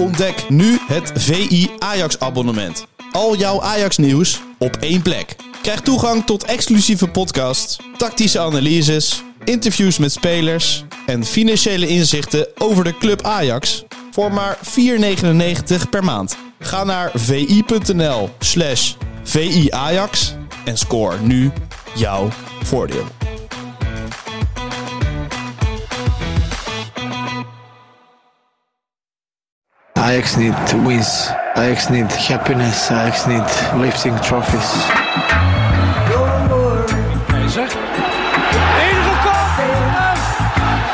Ontdek nu het VI Ajax abonnement. Al jouw Ajax nieuws op één plek. Krijg toegang tot exclusieve podcasts, tactische analyses, interviews met spelers en financiële inzichten over de club Ajax voor maar 4,99 per maand. Ga naar vi.nl slash viajax en score nu jouw voordeel. Ajax need wins. Ajax need happiness. Ajax need lifting trophies. Keizer. Ingekopt!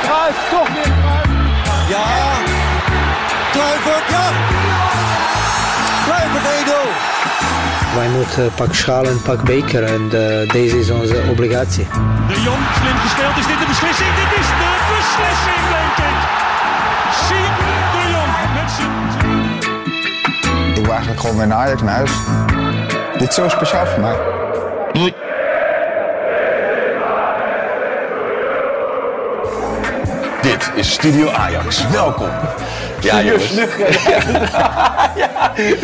Kruif, toch weer Kruif. Ja, Kluivert, ja. Kluivert 1-0. Wij moeten pak schaal en pak beker en eh, deze is onze obligatie. De Jong, slim gespeeld. Is dit de beslissing? Dit is de beslissing, denk ik. Gewoon weer naar Ajax naar huis. Dit is zo speciaal voor mij. Dit is Studio Ajax. Welkom. Ja, jongens.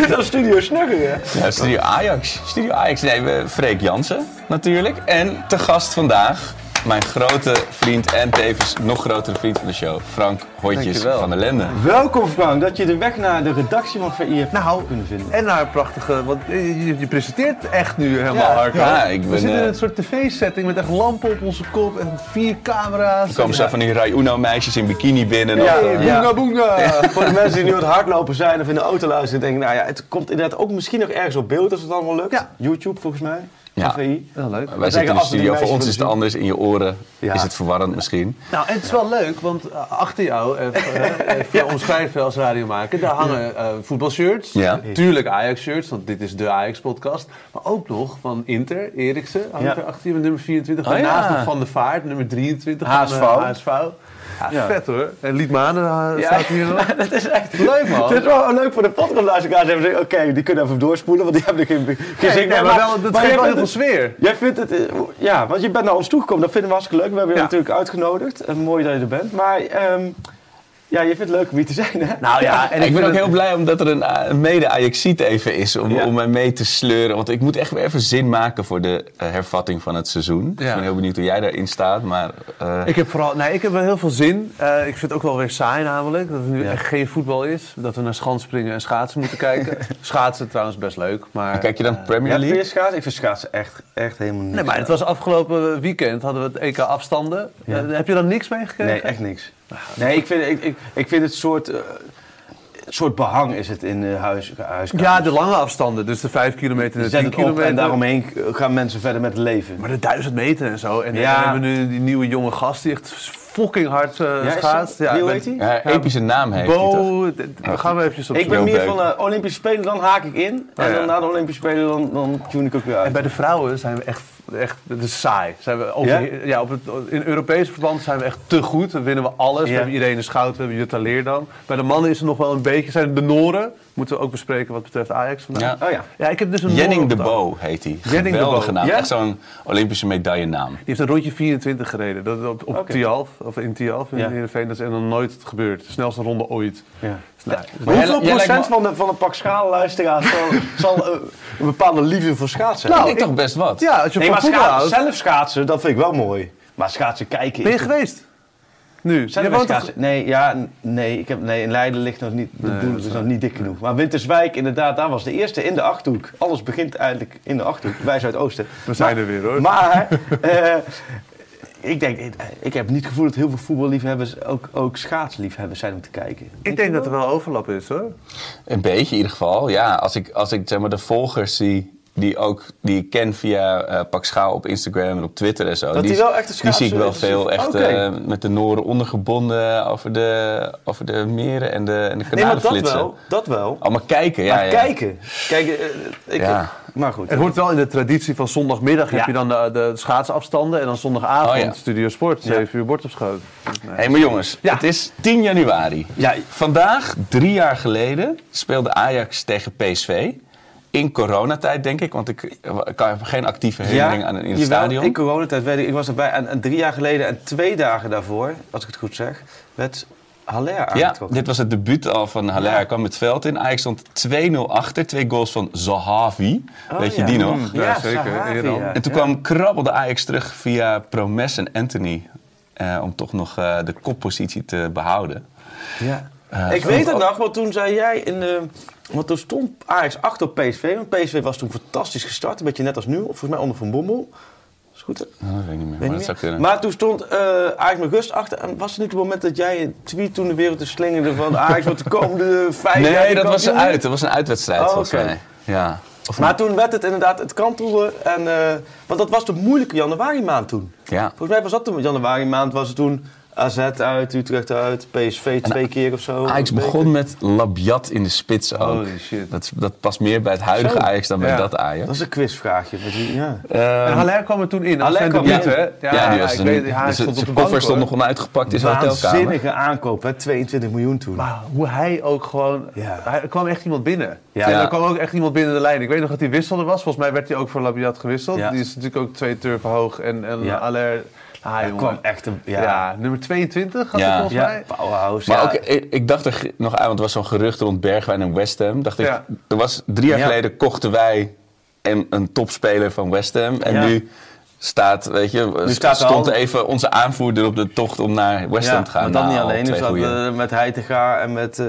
Dat is Studio Snugger, hè? Ja, Studio Ajax. Studio Ajax. Nee, we Freek Jansen natuurlijk. En te gast vandaag mijn grote vriend en tevens nog grotere vriend van de show, Frank Hoytjes Dankjewel. van der Lende. Welkom Frank, dat je de weg naar de redactie van VI hebt nou, kunnen vinden. En naar een prachtige, want je, je presenteert echt nu helemaal Ja, hard. ja, ik We ben, zitten in eh, een soort tv-setting met echt lampen op onze kop en vier camera's. Er komen zo van die Rai Uno meisjes in bikini binnen. Ja. Boonga, boonga. Voor de mensen die nu aan het hardlopen zijn of in de auto luisteren, denken nou ja, het komt inderdaad ook misschien nog ergens op beeld als het allemaal lukt. Ja. YouTube volgens mij. Ja. VI. Ja, leuk. Wij zitten in de studio, voor ons is het anders. In je oren Ja. is het verwarrend misschien. Nou, en het is wel leuk, want eh, achter jou, even, eh, even omschrijven als radiomaker, daar hangen eh, voetbalshirts. Ja. Tuurlijk Ajax-shirts, want dit is de Ajax-podcast. Maar ook nog van Inter, Eriksen, hangt Ja. er achter je met nummer 24. Oh, Daarnaast ja. nog Van de Vaart, nummer 23. HSV. Van, eh, HSV. Ja, vet hoor. En Liedmanen uh, staat hier nog. Dat is echt Leuk man. Het is wel leuk voor de podcastluisteraars. Hebben ze- Oké, die kunnen even doorspoelen, want die hebben er geen, geen zin Nee, maar wel, dat maar geeft wel heel veel het- sfeer. Jij vindt het, eh, ja, want je bent naar ons toegekomen. Dat vinden we hartstikke leuk. We hebben je natuurlijk uitgenodigd. En mooi dat je er bent. Maar ehm, ja, je vindt het leuk om hier te zijn, hè? Nou ja, en ik ben ook het- heel blij omdat er een, eh, een mede-Ajaxiet even is om, Ja. om mij mee te sleuren. Want ik moet echt weer even zin maken voor de eh, hervatting van het seizoen. Dus Ja. ik ben heel benieuwd hoe jij daarin staat. Maar eh, Ik heb vooral, nee, ik heb wel heel veel zin. Ik vind het ook wel weer saai namelijk, dat er nu Ja. echt geen voetbal is. Dat we naar schanspringen en schaatsen moeten kijken. schaatsen trouwens best leuk, maar... kijk je dan Premier Ja, League? schaatsen? Ik vind schaatsen echt, echt helemaal niks. Nee, maar het was afgelopen weekend, hadden we het EK afstanden. Ja. Heb je dan niks meegekregen? Nee, echt niks. Nee, ik vind, ik, ik, ik vind het soort, eh, soort behang is het in uh, huis, huiskamers. Ja, de lange afstanden, dus de 5 kilometer en de zet 10 het op kilometer. en daaromheen gaan mensen verder met het leven. Maar de 1000 meter en zo. En Ja. dan hebben we nu die nieuwe jonge gast die echt fucking hard eh Ja, schaatst. dat- hoe heet hij? Ja, epische naam heeft hij toch? Bo, daar gaan we eventjes op Ik ben meer van de Olympische Spelen, dan haak ik in. En Oh, ja. dan na de Olympische Spelen, dan, dan tune ik ook weer uit. En bij de vrouwen zijn we echt, echt dat is saai. Zijn we over, Ja? ja? op het, in Europees verband zijn we echt te goed. Dan winnen we alles. We hebben Irene Schout, we hebben Jutta Leerdam. Bij de mannen is er nog wel een beetje, zijn de Noren. Moeten we ook bespreken wat betreft Ajax vandaag. Ja. Oh ja. Ja, ik heb dus een Jenning de. Bo heet hij. Jenning de Bo. naam. Echt zo'n Olympische medaillenaam. Die heeft een rondje 24 gereden. Dat, op op. Tialf, of in Tialf, in. Heerenveen. Dat is nog nooit gebeurd. De snelste ronde ooit. Ja. Nou, Maar Hoeveel jij procent van, de, van een pak schaalluisteraars zal, zal eh, een bepaalde liefde voor schaatsen Nou, hebben? ik toch best wat. ja, als je Nee, maar schaatsen, zelf schaatsen, dat vind ik wel mooi. Maar schaatsen kijken... Ben je geweest? Nu? Zijn Je er schaatsen? Nee, ja, nee, ik heb, nee, in Leiden ligt nog niet, de boel is nog niet dik genoeg. Maar Winterswijk, inderdaad, daar was de eerste in de Achterhoek. Alles begint eigenlijk in de Achterhoek, wij Zuidoosten. We zijn Maar- er weer hoor. Maar, eh, ik denk, ik, ik heb niet het gevoel dat heel veel voetballiefhebbers ook, ook schaatsliefhebbers zijn om te kijken. ik denk dat er wel overlap is hoor. Een beetje in ieder geval. Ja, als ik, als ik zeg maar, de volgers zie die, ook, die ik ken via eh Pak Schaal op Instagram en op Twitter en zo. Dat die wel echt een Die zie ik wel veel echt eh, met de noren ondergebonden over de, over de meren en de, en de Nee, maar kanalen dat flitsen. wel, dat wel. Allemaal kijken, ja. maar ja. kijken. Kijk, eh, ik, Ja. maar goed. Het hoort wel in de traditie van zondagmiddag heb je dan de, de schaatsafstanden en dan zondagavond Oh ja. Studio Sport, Ja. 7 uur bord op schoot. Nee. Hé, maar jongens, Ja. het is 10 januari. Ja, Vandaag, drie jaar geleden, speelde Ajax tegen PSV. In coronatijd, denk ik, want ik, ik heb geen actieve herinnering aan in het jawel, stadion. In coronatijd weet ik, ik was erbij. En, en drie jaar geleden en twee dagen daarvoor, als ik het goed zeg, werd Haller Ja, aangetrokken. dit was het debuut al van Haller. Hij kwam het veld in. Ajax stond 2-0 achter. Twee goals van Zahavi. Weet je ja. die nog? Mm. Ja, zeker. Ja. En toen kwam krabbelde Ajax terug via Promes en Anthony. eh, om toch nog eh, de koppositie te behouden. Ja. Eh, ik weet het nog, want toen zei jij in de... Want toen stond Ajax achter op PSV. Want PSV was toen fantastisch gestart. Een beetje net als nu. Of volgens mij onder Van Bommel. Is goed, hè? Oh, dat weet ik niet meer. Weet maar niet meer. Maar toen stond eh Ajax met rust achter. En was het niet het moment dat jij een tweet toen de wereld te slingerde van Ajax wordt de komende vijf jaar nee, dat was uit. Dat was een uitwedstrijd Oh, volgens oké. mij. Ja. Maar toen werd het inderdaad, het kantelde. En, eh, want dat was de moeilijke januari maand toen. ja. Volgens mij was dat de januari maand. Was het toen AZ uit, Utrecht uit, PSV twee keer of zo. Ajax begon met Labiat in de spits ook. Holy shit. Dat, dat past meer bij het huidige Zo. Ajax dan bij Ja. dat Ajax. Dat is een quizvraagje. die- Ja. Ehm, En Haller kwam er toen in. Haller kwam in. hè? ja, die was ik weet, ja, hij dus stond het- op de bank, koffer stond nog onuitgepakt in zijn hotelkamer. Waanzinnige aankoop, hè? 22 miljoen toen. Maar hoe hij ook gewoon... Ja. Hij, er kwam echt iemand binnen. Ja. En Ja. er kwam ook echt iemand binnen de lijn. Ik weet nog dat hij wisselde was. Volgens mij werd hij ook voor Labiat gewisseld. Ja. Die is natuurlijk ook twee turven hoog. En, en Ja. Haller... Ah, Hij kwam echt een... Ja. Ja, nummer 22 had Ja. volgens mij. powerhouse. Maar ook, ik, ik dacht er nog aan, want er was zo'n gerucht rond Bergwijn en West Ham. Dacht ik, er was drie jaar Ja. geleden kochten wij een, een topspeler van West Ham. En nu staat, weet je, staat er stond al- even onze aanvoerder op de tocht om naar West Ham te gaan. maar dan Nou, niet al alleen. Dus dat we met Heitinga en met eh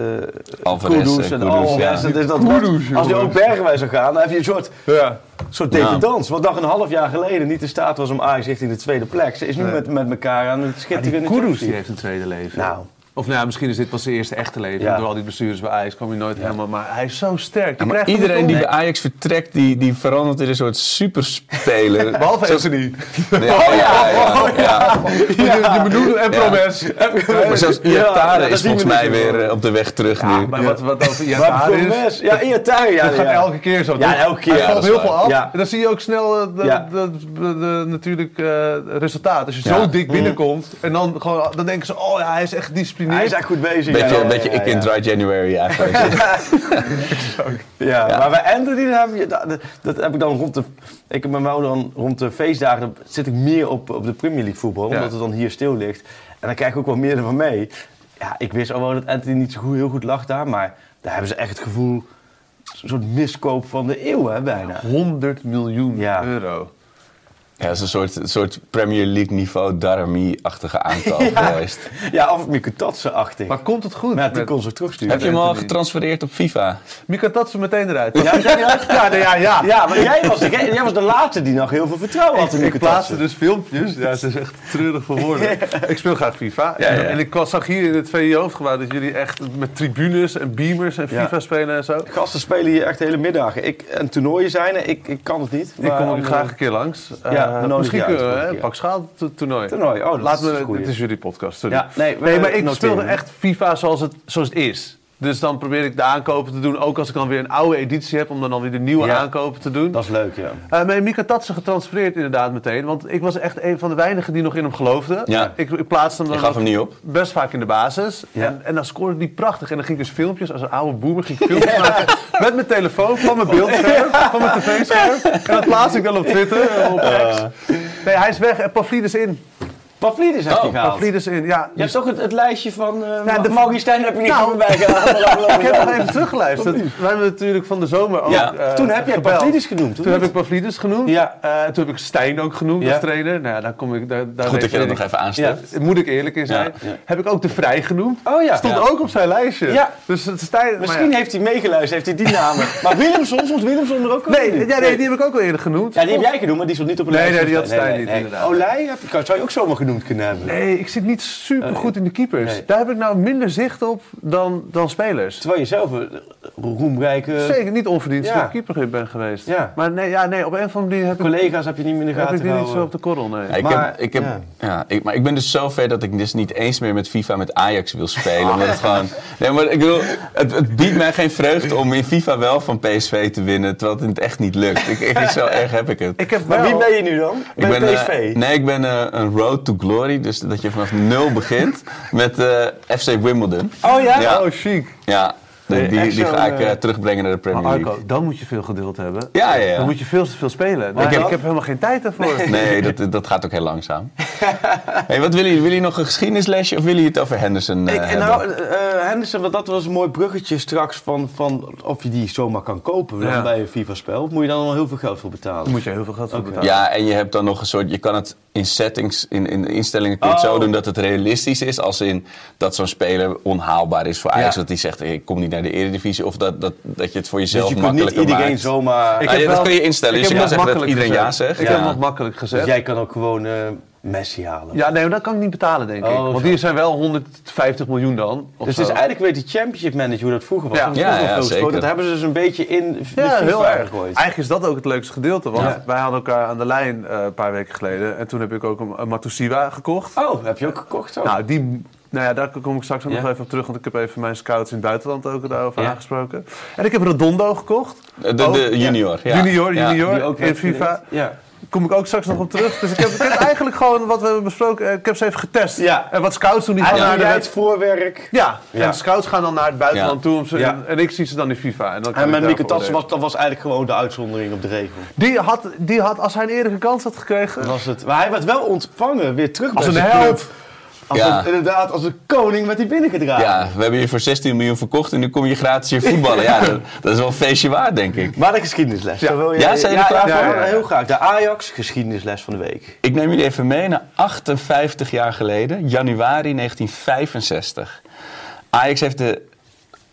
Alvarez Kudus en en Kudus, Alvarez. ja. Dus dat Kudus, wordt- als die ook. Bergwijn zou gaan, dan heb je een soort, Ja. soort Ja. dependance. Wat nog een half jaar geleden niet in staat was om Ajax richting de tweede plek. Ze is nu Nee. met, met elkaar aan het Maar die schitteren. Kudus die heeft een tweede leven. Nou. Of nou ja, misschien is dit pas zijn eerste echte leven. Ja. Door al die blessures bij Ajax kwam hij nooit helemaal... Maar hij is zo sterk. Die Ja, maar iedereen niet die bij Ajax vertrekt, die, die verandert in een soort superspeler. Behalve Anthony. Ja, ja, ja, ja, ja. Je, je benoemde en Promes. Maar zelfs Ja, Iatare is volgens mij niet weer eh, op de weg terug Ja, nu. maar wat, wat Iatare is... Ja, Iatare, ja. Dat gaat ja. elke keer zo. Ja, elke keer. Hij Ja, valt heel veel af. Ja. En dan zie je ook snel eh, Ja. natuurlijk eh, resultaat. Als je Ja. zo dik binnenkomt en dan, gewoon, dan denken ze... Oh ja, hij is echt gedisciplineerd. Hij is echt goed bezig. Beetje, ja, ja, beetje ja, ik in. Dry January eigenlijk. Ja, Ja. maar bij Anthony heb je, dat, heb ik dan rond de, ik heb met mij dan rond de feestdagen, zit ik meer op, op de Premier League voetbal, Ja. omdat het dan hier stil ligt. En dan krijg ik ook wel meer ervan mee. Ja, ik wist al wel dat Anthony niet zo goed, heel goed lag daar, maar daar hebben ze echt het gevoel, een soort miskoop van de eeuw hè, bijna. 100 miljoen Ja. euro. Ja, dat is een soort, Premier League niveau Darami-achtige aankoop Ja. geweest. Ja, of Mikutatse-achtig. Maar komt het goed? Maar ja, die met- kon ze terugsturen. Heb je hem al getransfereerd op FIFA? Mikatatsu meteen eruit. Ja, ja, ja, Ja, nee, ja, ja. ja, maar jij was, de, jij was de laatste die nog heel veel vertrouwen had in Ik, ik plaatste dus filmpjes. Ja, het is echt treurig voor woorden. Ik speel graag FIFA. Ja, ja. En ik zag hier in het VI hoofdgebouw dat jullie echt met tribunes en beamers en Ja. FIFA spelen en zo. Gasten spelen hier echt hele middagen. Ik, en toernooien zijn er, ik, ik kan het niet. Ik kom maar, ook graag een keer langs. Ja, Eh, misschien kunnen we een pak schaal to- toernooi. Toernooi, oh, dat is een goeie. het is jullie podcast, sorry. Ja, nee, we nee, maar ik speelde echt FIFA zoals het, zoals het is. Dus dan probeer ik de aankopen te doen, ook als ik dan weer een oude editie heb, om dan, dan weer de nieuwe Ja. aankopen te doen. Dat is leuk, ja. Uh, maar Mika Tatsen getransfereerd inderdaad meteen. Want ik was echt een van de weinigen die nog in hem geloofden. Ja. Ik, ik plaatste hem dan gaf hem niet op. best vaak in de basis. Ja. En, en dan scoorde hij prachtig. En dan ging ik dus filmpjes, als een oude boemer, ging ik filmpjes maken met mijn telefoon, van mijn beeldscherm, van mijn tv-scherm. En dat plaats ik dan op Twitter, op X. Nee, hij is weg en Pavlidis in. Pavlidis heb je Oh, gehaald. Pavlidis in, ja. Je hebt toch het, het lijstje van uh, Ja, de- Stijn heb je niet Nou, gehaald. Ik heb nog even teruggeluisterd. We hebben natuurlijk van de zomer ook Ja. eh, Toen heb jij gebeld. Pavlidis genoemd, Toen heb ik Pavlidis genoemd. Ja. Eh, toen heb ik Stijn ook genoemd Ja. als trainer. Nou daar kom ik... Daar, daar Goed dat je dat nog even aanstipt. Moet ik eerlijk in zijn. Ja, ja. Heb ik ook de Vrij genoemd. Oh ja. Stond Ja. ook op zijn lijstje. Ja. Dus Stijn... Misschien ja. heeft hij meegeluisterd, heeft hij die namen. maar Willemson, soms Willemson er ook? Nee, die heb ik ook al eerder genoemd. Ja, die heb jij genoemd, maar die stond niet op een Nee, lijstje. nee, die had Stijn niet, inderdaad. Olij heb je, zou je ook zomaar genoemd kunnen hebben. Nee, ik zit niet super goed in de keepers. Nee. Daar heb ik nou minder zicht op dan, dan spelers. Terwijl je zelf een roemrijke Zeker niet onverdienstelijk Ja. keeper ben geweest. Ja. Maar nee, ja, nee, op een of andere manier heb ik, collega's heb je niet meer in de heb gaten ik die niet zo op de korrel. Nee. Ja, ik, Maar, heb, ik, heb, ja. ja. ik, maar ik ben dus zo ver dat ik dus niet eens meer met FIFA met Ajax wil spelen. Omdat het gewoon... Nee, maar ik bedoel, het, het biedt mij geen vreugde om in FIFA wel van PSV te winnen, terwijl het in het echt niet lukt. Ik, ik, zo erg heb ik het. Ik heb Maar wel... wie ben je nu dan? Ik ben, eh, PSV? nee, ik ben eh, een road to glory, dus dat je vanaf nul begint met eh, FC Wimbledon. Oh ja? Ja. Oh, chic. Ja, Die, die, ga ik eh, eh, terugbrengen naar de Premier League. Arco, dan moet je veel geduld hebben. Ja, ja, ja. Dan moet je veel te veel spelen. Maar ik, heb- ik heb helemaal geen tijd daarvoor. Nee, dat, dat gaat ook heel langzaam. hey, wat willen jullie? Willen jullie nog een geschiedenislesje of willen jullie het over Henderson eh, Ik, en hebben? nou, Henderson, want dat was een mooi bruggetje straks van, van of je die zomaar kan kopen dan bij een FIFA-spel. Of moet je dan wel heel veel geld voor betalen? Moet je heel veel geld voor betalen. Ja, en je hebt dan nog een soort. Je kan het in settings, in, in instellingen kun je het Oh. zo doen dat het realistisch is. Als in dat zo'n speler onhaalbaar is voor Ajax. Ja. Dat hij zegt: ik kom niet naar de Eredivisie. Of dat, dat, dat je het voor jezelf dus je kunt niet makkelijker iedereen maakt. zomaar... Ik Ah, heb ja, dat wel- kun je instellen. ik Dus je heb kan zeggen dat makkelijk iedereen ja zegt. Ik Ja. heb hem nog makkelijk gezet. Dus jij kan ook gewoon eh, Messi halen. Ja, nee, maar dat kan ik niet betalen, denk ik. Oh, Want die zijn wel 150 miljoen dan. of Dus het is eigenlijk weer die championship manager hoe dat vroeger was. Ja. Dat, Ja, zeker. dat hebben ze dus een beetje in de Ja, heel erg. gegooid. Eigenlijk is dat ook het leukste gedeelte. Want Ja. wij hadden elkaar aan de lijn eh, een paar weken geleden. En toen heb ik ook een, een Matusiwa gekocht. Oh, heb je ook gekocht? Zo? Nou, die, nou ja, daar kom ik straks ook Ja. nog even op terug. Want ik heb even mijn scouts in het buitenland ook daarover Ja. aangesproken. En ik heb Redondo gekocht. De, de, Ook- de junior. Ja. Junior, Ja. junior. die ook in FIFA. Ja. Kom ik ook straks nog op terug. Dus ik heb, ik heb eigenlijk gewoon wat we hebben besproken. Ik heb ze even getest. Ja. En wat scouts doen, die gaan naar de het voorwerk. Ja, Ja. en scouts gaan dan naar het buitenland Ja. toe om ze, Ja. en, en ik zie ze dan in FIFA. En, dan kan En met Mieke Tassen was, dat was eigenlijk gewoon de uitzondering op de regel. Die had, die had, als hij een eerlijke kans had gekregen... Was het. Maar hij werd wel ontvangen, weer terug Als bij een zijn held. club. Als Ja. een- inderdaad, als een koning werd hij binnengedragen. Ja, we hebben je voor 16 miljoen verkocht en nu kom je gratis hier voetballen. Ja, dat, dat is wel een feestje waard, denk ik. Maar de geschiedenisles. Ja. wil je- Ja, zijn jullie klaar ja, voor? ja, Ja, ja. Heel graag. De Ajax geschiedenisles van de week. Ik neem jullie even mee naar 58 jaar geleden, januari 1965. Ajax heeft de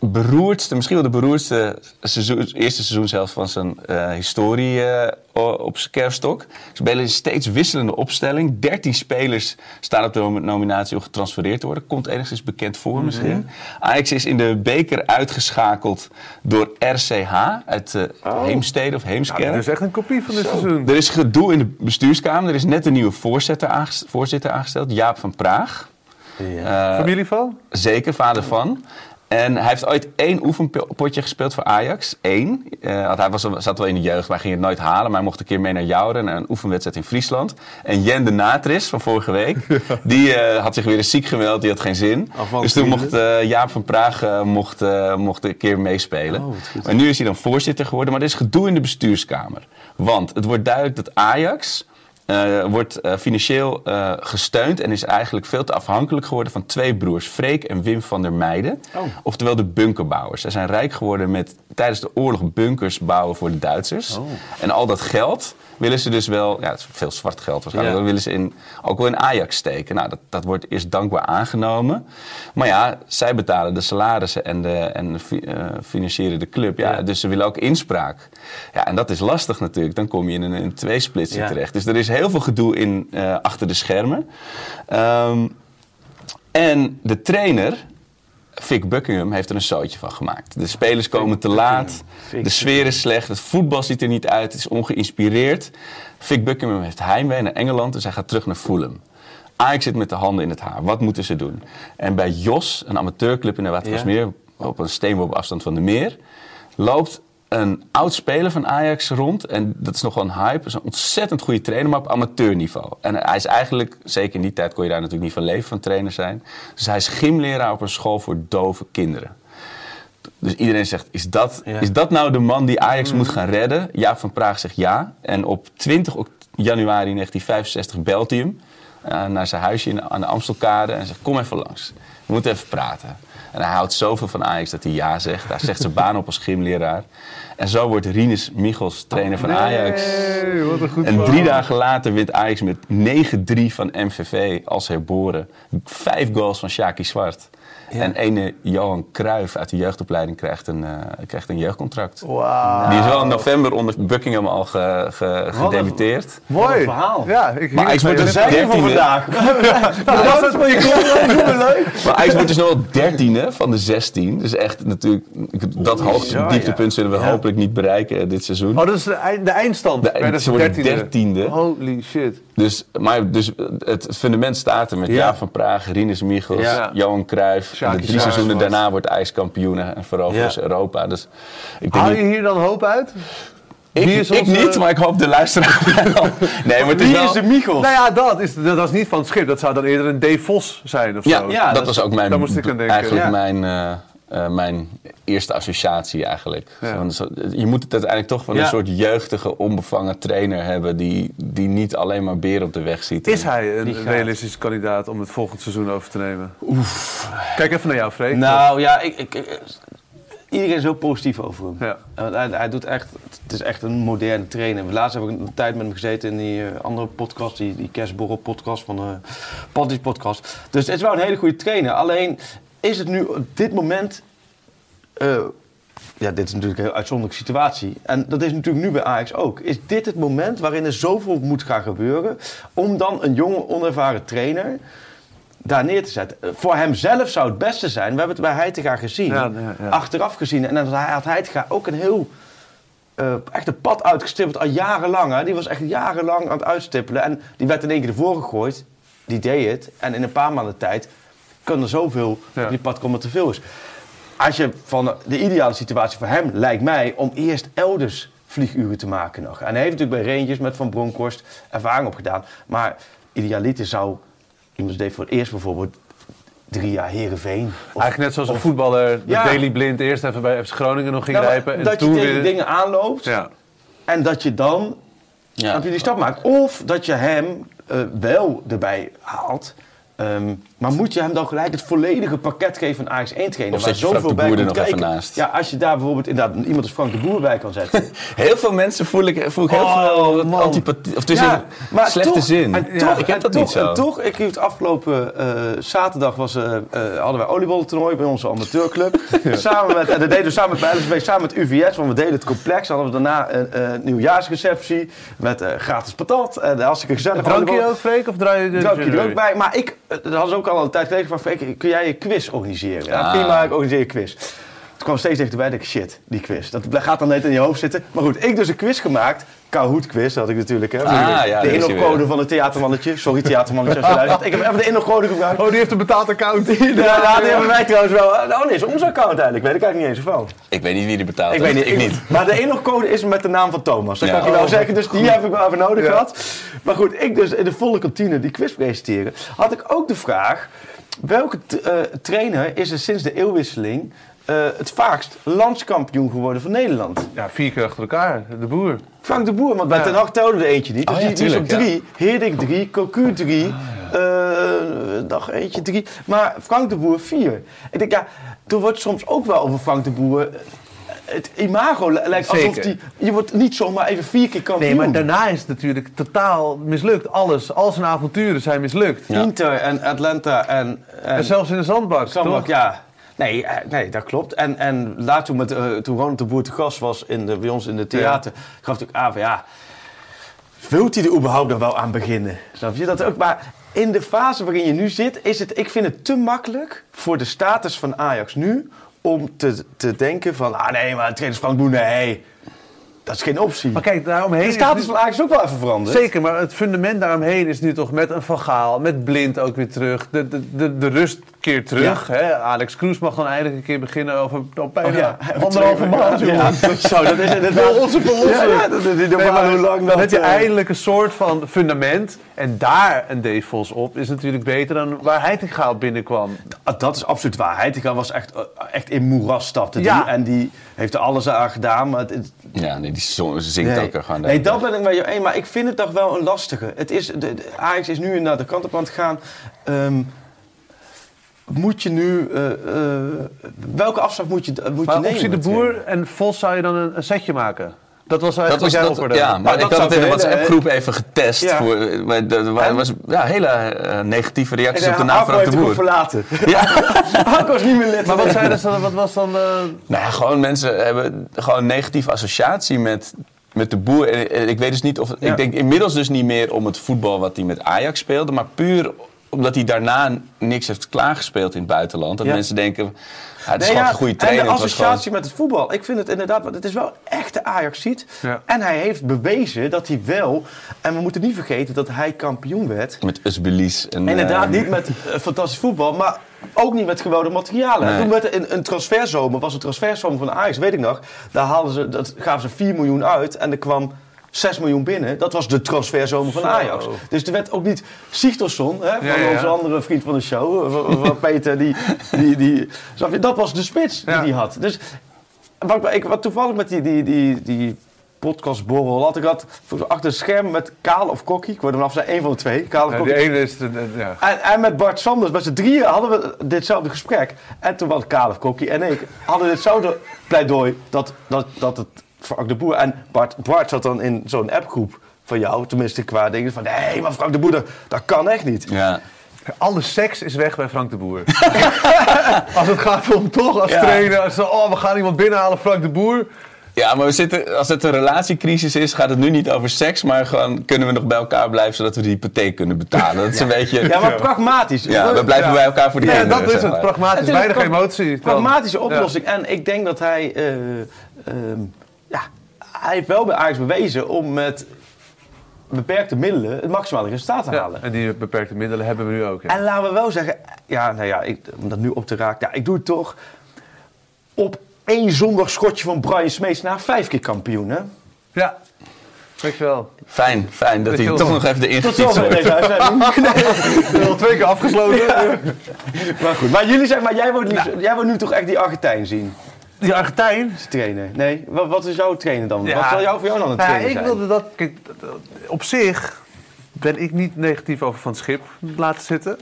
beroerdste, misschien wel de beroerdste seizoen, eerste seizoen zelfs van zijn eh, historie eh, op zijn kerfstok. Ze spelen een steeds wisselende opstelling. 13 spelers staan op de nom- nominatie om getransfereerd te worden. Komt enigszins bekend voor misschien. Ajax is in de beker uitgeschakeld door RCH uit eh Heemstede of Heemskerk. Ja, dat is echt een kopie van dit seizoen. Er is gedoe in de bestuurskamer. Er is net een nieuwe voorzitter, aanges- voorzitter aangesteld, Jaap van Praag. Eh, Familie van? zeker, vader van. En hij heeft ooit één oefenpotje gespeeld voor Ajax. Eén. Eh, want hij was, zat wel in de jeugd, maar hij ging het nooit halen. Maar hij mocht een keer mee naar Jouren, naar een oefenwedstrijd in Friesland. En Jen de Natris van vorige week, die eh, had zich weer eens ziek gemeld. Die had geen zin. Afval Dus toen mocht eh, Jaap van Praag mocht, mocht een keer meespelen. Oh, maar nu is hij dan voorzitter geworden. Maar er is gedoe in de bestuurskamer. Want het wordt duidelijk dat Ajax eh, wordt eh, financieel eh, gesteund en is eigenlijk veel te afhankelijk geworden van twee broers, Freek en Wim van der Meijden. Oh. Oftewel de bunkerbouwers. Zij zijn rijk geworden met tijdens de oorlog bunkers bouwen voor de Duitsers. Oh. En al dat geld willen ze dus wel, ja, het is veel zwart geld waarschijnlijk, Ja. dat willen ze in, ook wel in Ajax steken. Nou, dat, dat wordt eerst dankbaar aangenomen. Maar ja, zij betalen de salarissen en, de, en eh, financieren de club. Ja, Ja. Dus ze willen ook inspraak. Ja, en dat is lastig natuurlijk. Dan kom je in een, een tweesplitsing Ja. terecht. Dus er is heel veel gedoe in, eh, achter de schermen. Ehm, en de trainer, Vic Buckingham, heeft er een zootje van gemaakt. De spelers komen te laat. De sfeer is slecht. Het voetbal ziet er niet uit. Het is ongeïnspireerd. Vic Buckingham heeft heimwee naar Engeland. Dus hij gaat terug naar Fulham. Ajax zit met de handen in het haar. Wat moeten ze doen? En bij Jos, een amateurclub in de Watergasmeer... op een steenworp afstand van de meer... loopt een oud speler van Ajax rond. En dat is nog wel een hype. Is een ontzettend goede trainer, maar op amateurniveau. En hij is eigenlijk, zeker in die tijd kon je daar natuurlijk niet van leven, van trainer zijn. Dus hij is gymleraar op een school voor dove kinderen. Dus iedereen zegt, is dat, Ja. is dat nou de man die Ajax moet gaan redden? Jaap van Praag zegt ja. En op 20 oct- januari 1965 belt hij hem eh, naar zijn huisje in, aan de Amstelkade en zegt, kom even langs. We moeten even praten. En hij houdt zoveel van Ajax dat hij ja zegt. Hij zegt zijn baan op als gymleraar. En zo wordt Rinus Michels trainer van Ajax. Nee, wat een goed En drie dagen later wint Ajax met 9-3 van MVV als herboren. Vijf goals van Shaki Zwart. En ene Johan Cruijff uit de jeugdopleiding krijgt een, eh, krijgt een jeugdcontract. Wauw. Die is wel in november onder Buckingham al ge, ge- gedebuteerd. Mooi. verhaal. Ja, ik Maar wordt dus voor 13e. vandaag? Dat was het van je leuk. Maar Ajax wordt dus nog wel dertiende van de 16. Dus echt natuurlijk, dat hoogte, ja, dieptepunt zullen we Ja. hopelijk niet bereiken eh, dit seizoen. Oh, dat is de, eind- de eindstand. De- worden dertiende. dertiende. Holy shit. Dus, maar dus het fundament staat er met Ja. Jaap van Praag, Rinus Michels, Ja. Johan Cruijff. De drie seizoenen daarna wordt Ajax kampioen en ze Europa. Dus ik denk Haal je hier dan hoop uit? ik, wie is ik onze- niet, maar ik hoop de luisteraar wel. Nee, maar het is Wie wel... is de Michels? Nou ja, dat, is, dat was niet van het schip. Dat zou dan eerder een D. Vos zijn of ja, zo. Ja, dat, dat was is- ook mijn, daar moest ik aan denken. eigenlijk Ja. mijn, eh, eh, mijn eerste associatie eigenlijk. Ja. Zo- zo- je moet het uiteindelijk toch van Ja. een soort jeugdige, onbevangen trainer hebben... die, die niet alleen maar beren op de weg ziet. Is hij een gaat. realistische kandidaat om het volgend seizoen over te nemen? Oef. Kijk even naar jou, Freek. Nou ja, ik, ik, ik- iedereen is heel positief over hem. Ja. Hij, hij doet echt, het is echt een moderne trainer. Laatst heb ik een tijd met hem gezeten in die eh, andere podcast, die, die Kerstborrel podcast van de Paddy's podcast. Dus het is wel een hele goede trainer. Alleen is het nu op dit moment, eh, ja dit is natuurlijk een heel uitzonderlijke situatie. En dat is natuurlijk nu bij Ajax ook. Is dit het moment waarin er zoveel moet gaan gebeuren om dan een jonge onervaren trainer daar neer te zetten. Voor hemzelf zou het beste zijn, we hebben het bij Heitinga gezien, Ja, ja, ja. achteraf gezien. En dan had Heitinga ook een heel, eh, echt een pad uitgestippeld al jarenlang. Hè. Die was echt jarenlang aan het uitstippelen. En die werd in één keer ervoor gegooid, die deed het. En in een paar maanden tijd kan er zoveel Ja. op die pad komen te veel is. Als je van de ideale situatie voor hem lijkt mij om eerst elders vlieguren te maken nog. En hij heeft natuurlijk bij Rangers met Van Bronckhorst ervaring opgedaan. Maar idealiter zou iemand deed voor het eerst bijvoorbeeld drie jaar Herenveen. Eigenlijk net zoals een voetballer Ja. de Daily Blind eerst even bij FC Groningen nog ging Nou, rijpen. En dat je toen tegen weer... dingen aanloopt Ja. en dat je dan Ja. heb je die stap maakt. Of dat je hem eh, wel erbij haalt. Ehm, maar moet je hem dan gelijk het volledige pakket geven van Ajax 1 trainer? Of waar zet je Frank zoveel de bij Boer er nog even kijken? naast? Ja, als je daar bijvoorbeeld inderdaad iemand als Frank de Boer bij kan zetten. Heel veel mensen voel ik, voel ik heel Oh, veel man. antipathie. Of tussen Ja, maar slechte toch- zin. en Ja, toch, ik heb en dat toch, niet zo. En toch, ik het afgelopen eh, zaterdag was, eh, eh, hadden wij oliebollentoernooi bij onze amateurclub. Samen met, en dat deden we samen met LSB, samen met UVS, want we deden het complex. Dan hadden we daarna een eh, nieuwjaarsreceptie met eh, gratis patat. En hartstikke gezellig. Drankje ook, Freek? Of draai je drankje er ook bij. Maar ik, dat hadden ze ook al een tijd geleden. Freek, Kun jij een quiz organiseren? Ja, prima, ik organiseer een quiz. Het kwam steeds dichterbij. Ik dacht, shit, die quiz. Dat gaat dan net in je hoofd zitten. Maar goed, ik dus een quiz gemaakt. Kahoot quiz had ik natuurlijk. Hè. Ah, ja, de inlogcode van het theatermannetje. Sorry, theatermannetje als je luistert. Ik heb even de inlogcode gebruikt. Oh, die heeft een betaald account. Ja, ja, die hebben wij trouwens wel. Oh nee, is onze account eigenlijk. Weet ik eigenlijk niet eens van. Ik weet niet wie die betaalt. Ik weet niet. Ik niet. Maar de inlogcode is met de naam van Thomas. Dat Ja. kan ik je wel Oh. zeggen. Dus die heb ik wel even nodig gehad. Maar goed, ik dus in de volle kantine die quiz presenteren. Had ik ook de vraag. Welke eh, trainer is er sinds de eeuwwisseling eh, het vaakst landskampioen geworden van Nederland? Ja, vier keer achter elkaar. De boer. Frank de Boer, want bij Ja. Ten Hag telde er eentje niet. Dus Oh ja, die, die is op drie. Heerdik drie, Cocu drie, eh, dag eentje drie. Maar Frank de Boer vier. Ik denk, ja, er wordt soms ook wel over Frank de Boer... eh, Het imago li- lijkt alsof Zeker. die... Je wordt niet zomaar even vier keer kampioen. Nee, maar daarna is het natuurlijk totaal mislukt. Alles, al zijn avonturen zijn mislukt. Inter en Atlanta en... en En zelfs in de zandbak, Zandbak, toch? ja. Nee, eh, nee, dat klopt. En, en laat toen, met, eh, toen Ronald de Boer te gast was in de, bij ons in de theater, gaf ook aan van ja, wilt hij er überhaupt nog wel aan beginnen? Snap je dat ook? Maar in de fase waarin je nu zit, is het, ik vind het te makkelijk voor de status van Ajax nu om te, te denken van, ah nee, maar trainer Frank Boer, nee, dat is geen optie. Maar kijk, daaromheen... de is status van Ajax is ook wel even veranderd. Zeker, maar het fundament daaromheen is nu toch met een Van Gaal, met Blind ook weer terug. De, de, de, de rust keert terug. Hè? Alex Kroes mag dan eindelijk een keer beginnen over oh, bijna Oh ja, anderhalve maand. Ja, zo, dat is inderdaad... Onze lang dan dat... heb je eh, eindelijk een soort van fundament. En daar een Dave Vos op is natuurlijk beter dan waar Heitinga op binnenkwam. Dat is absoluut waar. Heitinga was echt, eh, echt in moeras stapte die. En die heeft er alles aan gedaan. Maar het, het- Ja, nee, die zingt nee, ook er gewoon. nee, dat ben ik met je eens. Maar ik vind het toch wel een lastige. Het is, de, de- Ajax is nu naar de kant op aan het gaan. Ehm, moet je nu... eh, eh, welke afslag moet je, moet Maar je nemen? de Boer en Vos zou je dan een, een setje maken. Dat was Dat eigenlijk was, wat jij dat, ja, maar dat ik had het in de WhatsApp-groep even getest. Ja. Voor, eh, er En? was ja, hele eh, negatieve reacties op de naam Arco van de Boer. verlaten. Ja. Arco is niet meer lid. Maar wat, ze, wat was dan... eh, Nou ja, gewoon mensen hebben gewoon een negatieve associatie met, met de boer. En ik weet dus niet of. Ja. Ik denk inmiddels dus niet meer om het voetbal wat hij met Ajax speelde, maar puur omdat hij daarna niks heeft klaargespeeld in het buitenland. Dat Ja. mensen denken. Ja, het is Nee, gewoon ja, een goede En trainer. de was gewoon- associatie met het voetbal. Ik vind het inderdaad, want het is wel echt de Ajax ziet. Ja. En hij heeft bewezen dat hij wel, en we moeten niet vergeten dat hij kampioen werd. Met Usbelis. En, Inderdaad, eh, niet met eh, fantastisch voetbal, maar ook niet met gewone materialen. Nee. Toen werd er een, een transferzomer, was een transferzomer van Ajax, weet ik nog. Daar haalden ze, dat gaven ze 4 miljoen uit en er kwam 6 miljoen binnen. Dat was de transferzomer van Ajax. Dus er werd ook niet Sigtorsson, hè, van Ja, ja. onze andere vriend van de show, van- van Peter, die, die, die, dat was de spits die Ja. hij had. Dus wat, ik, wat toevallig met die, die, die, die podcastborrel had, ik mij achter het scherm met Kaal of Kokkie, ik word vanaf zijn één van de twee, Kaal of Ja, Kokkie. die ene is... de- de- ja. En, en met Bart Sanders, met z'n drieën hadden we ditzelfde gesprek. En toen was Kalef Kokkie en ik hadden ditzelfde pleidooi dat, dat, dat het Frank de Boer... En Bart, Bart zat dan in zo'n appgroep van jou, tenminste qua dingen van... Nee, maar Frank de Boer, dat, dat kan echt niet. Ja. Alle seks is weg bij Frank de Boer. als het gaat om toch als Ja. trainer, als zo, oh, we gaan iemand binnenhalen, Frank de Boer. Ja, maar we zitten, als het een relatiecrisis is, gaat het nu niet over seks, maar gewoon kunnen we nog bij elkaar blijven zodat we de hypotheek kunnen betalen. Dat is een beetje. Ja, maar pragmatisch. Ja, we blijven Ja. bij elkaar voor de Ja, kinderen. dat is het, maar. pragmatisch, weinig pra- emotie. Pragmatische oplossing. En ik denk dat hij... eh, ehm, ja, hij heeft wel bij Ajax bewezen om met beperkte middelen het maximale resultaat te Ja, halen. en die beperkte middelen hebben we nu ook. Ja. En laten we wel zeggen, ja, nou ja, ik, om dat nu op te raken, ja, ik doe het toch op één zondag schotje van Brian Smeets naar vijf keer kampioen, hè? ja. Dankjewel. Fijn, fijn dat hij Heel toch nog even de Tot infiets zover deze uitzending. We hebben al twee keer afgesloten. Maar goed, maar jullie zeggen, maar jij wil, liefst, jij wil nu toch echt die Argentijn zien, Die Argentijn. trainer? Nee, wat, wat is jouw trainer dan? Ja. Wat zal jou voor jou dan een ja, trainer ik wilde dat. Kijk, op zich ben ik niet negatief over Van Schip laten zitten.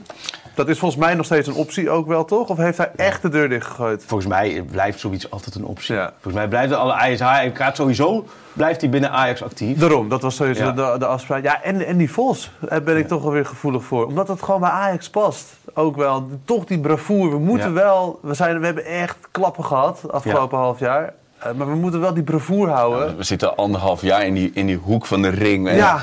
Dat is volgens mij nog steeds een optie ook wel, toch? Of heeft hij echt de deur dichtgegooid? Volgens mij blijft zoiets altijd een optie. Ja. Volgens mij blijft alle Ajax, hij gaat sowieso, blijft hij binnen Ajax actief. Daarom, dat was sowieso Ja. de, de afspraak. Ja, en, en die Vos, daar ben ik toch wel weer gevoelig voor. Omdat het gewoon bij Ajax past. Ook wel, toch die bravoure. We moeten Ja. wel, we, zijn, we hebben echt klappen gehad afgelopen half jaar. Eh, maar we moeten wel die bravoure houden. We zitten al anderhalf jaar in die, in die hoek van de ring. En Ja.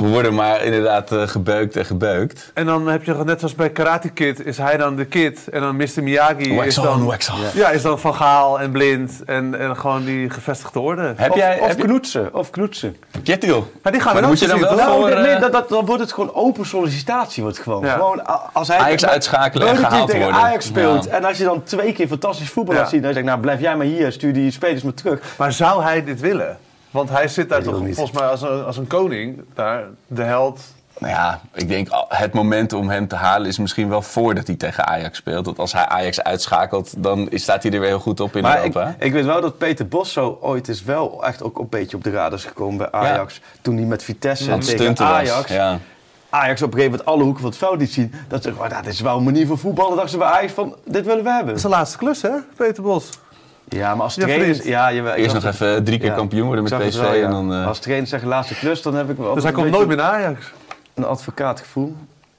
We worden maar inderdaad eh, gebeukt en gebeukt. En dan heb je net zoals bij Karate Kid, is hij dan de kid. En dan Mr. Miyagi Wax is on, dan, wax off. ja, is dan Van Gaal en Blind. En, en gewoon die gevestigde orde. Heb Of, jij, of heb je- knoetsen, of knoetsen. Jettil. Maar die gaan Maar we dan moet je dan wel voor... Nou, nee, eh, dat, dat, dan wordt het gewoon open sollicitatie. Wordt gewoon. Ja. gewoon als hij Ajax uitschakelen en gehaald worden. Ajax speelt. Ja. En als je dan twee keer fantastisch voetbal Ja. laat zien. Dan zeg ik, nou blijf jij maar hier, stuur die spelers maar terug. Maar zou hij dit willen? Want hij zit daar toch niet. volgens mij als een, als een koning. Daar, de held. Nou ja, ik denk al- het moment om hem te halen is misschien wel voordat hij tegen Ajax speelt. Want als hij Ajax uitschakelt, dan staat hij er weer heel goed op in Maar ik, Europa. ik weet wel dat Peter Bos zo ooit is wel echt ook een beetje op de radar is gekomen bij Ajax. Toen hij met Vitesse het tegen was. Ajax. Ja. Ajax op een gegeven moment alle hoeken van het veld liet zien. Dat ze, oh, dat is wel een manier van voetballen. dachten ze bij Ajax van, dit willen we hebben. Dat is de laatste klus, hè, Peter Bos? Ja, maar als Ja, trainer... vriend. Ja, je, Eerst nog even drie keer Ja. kampioen worden met PSV. wel, ja. en dan, eh, Als trainer zeggen laatste klus, dan heb ik wel Dus hij komt nooit meer naar Ajax. een advocaatgevoel.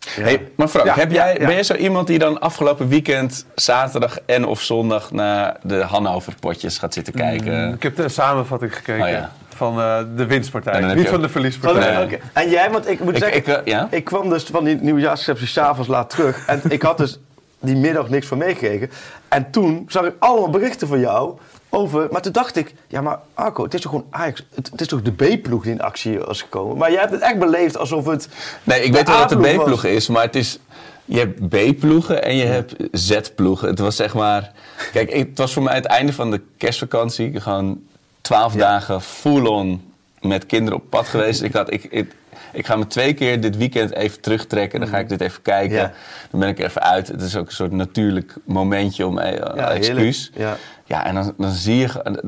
Hey, maar Frank, Ja, heb ja, jij, ja. ben jij zo iemand die dan afgelopen weekend, zaterdag en of zondag naar de Hannover-potjes gaat zitten kijken? Ik heb de samenvatting gekeken Oh, ja. van eh, de winstpartij. Niet je van ook- de verliespartij. Nee. En jij, want ik moet Ik, zeggen, ik, eh, ja? Ik kwam dus van die nieuwjaarsreceptie s'avonds laat terug. En ik had dus die middag niks van meegekregen. En toen zag ik allemaal berichten van jou over... Maar toen dacht ik, ja maar Arco, het is toch gewoon Ajax... Het, het is toch de B-ploeg die in actie was gekomen? Maar jij hebt het echt beleefd alsof het... Nee, ik weet wel dat de. B-ploeg is, maar het is... Je hebt B-ploegen en je hebt Z-ploegen. Het was zeg maar... Kijk, het was voor mij het einde van de kerstvakantie. Gewoon twaalf dagen full-on met kinderen op pad geweest. Ik, had, ik, ik, ik ga me twee keer dit weekend even terugtrekken. Dan ga ik dit even kijken. Ja. Dan ben ik er even uit. Het is ook een soort natuurlijk momentje om eh, Ja, excuus. Ja. Ja, en dan, dan zie je...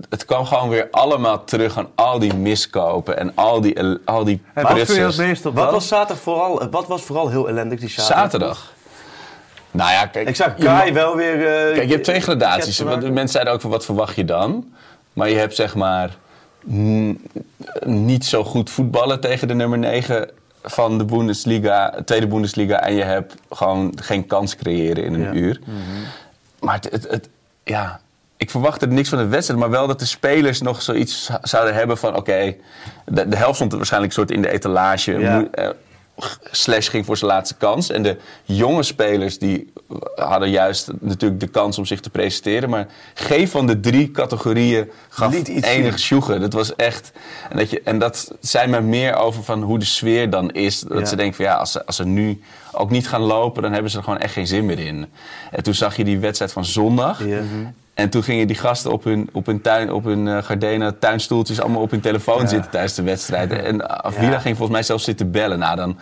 Het kwam gewoon weer allemaal terug aan al die miskopen en al die, al die En wat je het meest op Wat was zaterdag vooral, wat was vooral heel ellendig die zaterdag? Zaterdag. Nou ja, kijk. Ik zag je Kai ma- wel weer... eh, Kijk, je hebt twee gradaties. Mensen zeiden ook van wat verwacht je dan? Maar je hebt zeg maar niet zo goed voetballen tegen de nummer 9 van de Bundesliga, tweede Bundesliga. En je hebt gewoon geen kans creëren in een Ja. uur. Maar het, het, het- ja, ik verwachtte niks van de wedstrijd, maar wel dat de spelers nog zoiets zouden hebben van: oké, de, de helft stond waarschijnlijk soort in de etalage. Ja. Eh, Slash ging voor zijn laatste kans. En de jonge spelers die hadden juist natuurlijk de kans om zich te presenteren. Maar geen van de drie categorieën gaf Liet iets enig sjoegen. Dat was echt. En dat, je, en dat zei mij meer over van hoe de sfeer dan is. Dat Ja. ze denken van ja, als ze, als ze nu ook niet gaan lopen, dan hebben ze er gewoon echt geen zin meer in. En toen zag je die wedstrijd van zondag. Ja. En toen gingen die gasten op hun, op hun, tuin, op hun eh, Gardena tuinstoeltjes allemaal op hun telefoon zitten tijdens de wedstrijd. En Avila ging volgens mij zelfs zitten bellen. Nou, dan,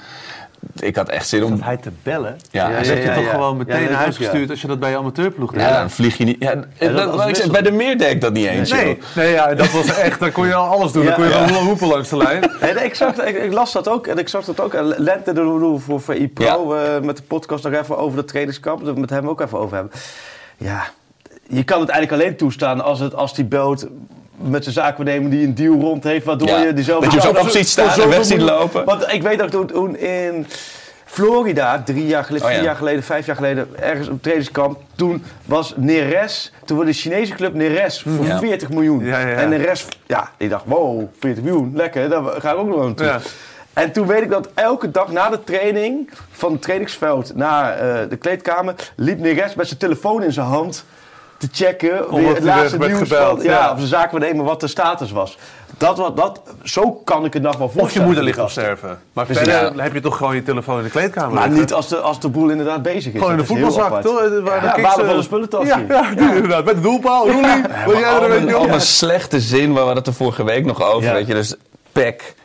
ik had echt zin om... Om hij te bellen. Ja, dan ja, heb je ja, toch ja. gewoon Ja, meteen dat naar huis ook, ja. gestuurd als je dat bij je amateurploeg deed. Ja, dan vlieg je niet. Ja, dat- dat ik zeg, bij de meer deed ik dat niet eens. Nee, nee ja, dat was echt, dan kon je al alles doen. Dan Ja. kon je Ja. gewoon roepen langs de lijn. Nee, nee, ik, zag, ik, ik las dat ook. En ik zag dat ook. En Lente de Lulu voor VI Pro eh, met de podcast nog even over dat trainingskamp. Dat we het met hem ook even over hebben. Ja, je kan het eigenlijk alleen toestaan als, het, als die boot met zijn zaakwaarnemer die een deal rond heeft. Waardoor Ja, je die zo dat je zo op ziet staan en weg ziet lopen. Want ik weet nog toen, toen in Florida, drie jaar geleden, Oh, ja. vier jaar geleden, vijf jaar geleden, ergens op trainingskamp. Toen was Neres, toen was de Chinese club Neres voor Ja. 40 miljoen. Ja, ja, ja. En Neres, ja, ik dacht, wow, 40 miljoen, lekker, daar ga ik ook nog aan toe. Ja. En toen weet ik dat elke dag na de training, van het trainingsveld naar eh, de kleedkamer, liep Neres met zijn telefoon in zijn hand te checken. Omdat het laatste werd nieuws gebeld, van, ja, ja. of de zaak nemen wat de status was. Dat, wat, dat, zo kan ik het nog wel voorstellen. Of je moeder ligt voor op sterven. Maar Dus verder ja. heb je toch gewoon je telefoon in de kleedkamer Maar liggen. niet als de, als de boel inderdaad bezig is. Gewoon in de voetbalzak, toch? Waar de Ja, kiks, waardevolle eh, spullentasje. Ja, ja, inderdaad. Met de doelpaal. Roelie, wil jij er Al een een, beetje al op? een slechte zin, waar we hadden het er vorige week nog over. Ja. Weet je, dus Peck,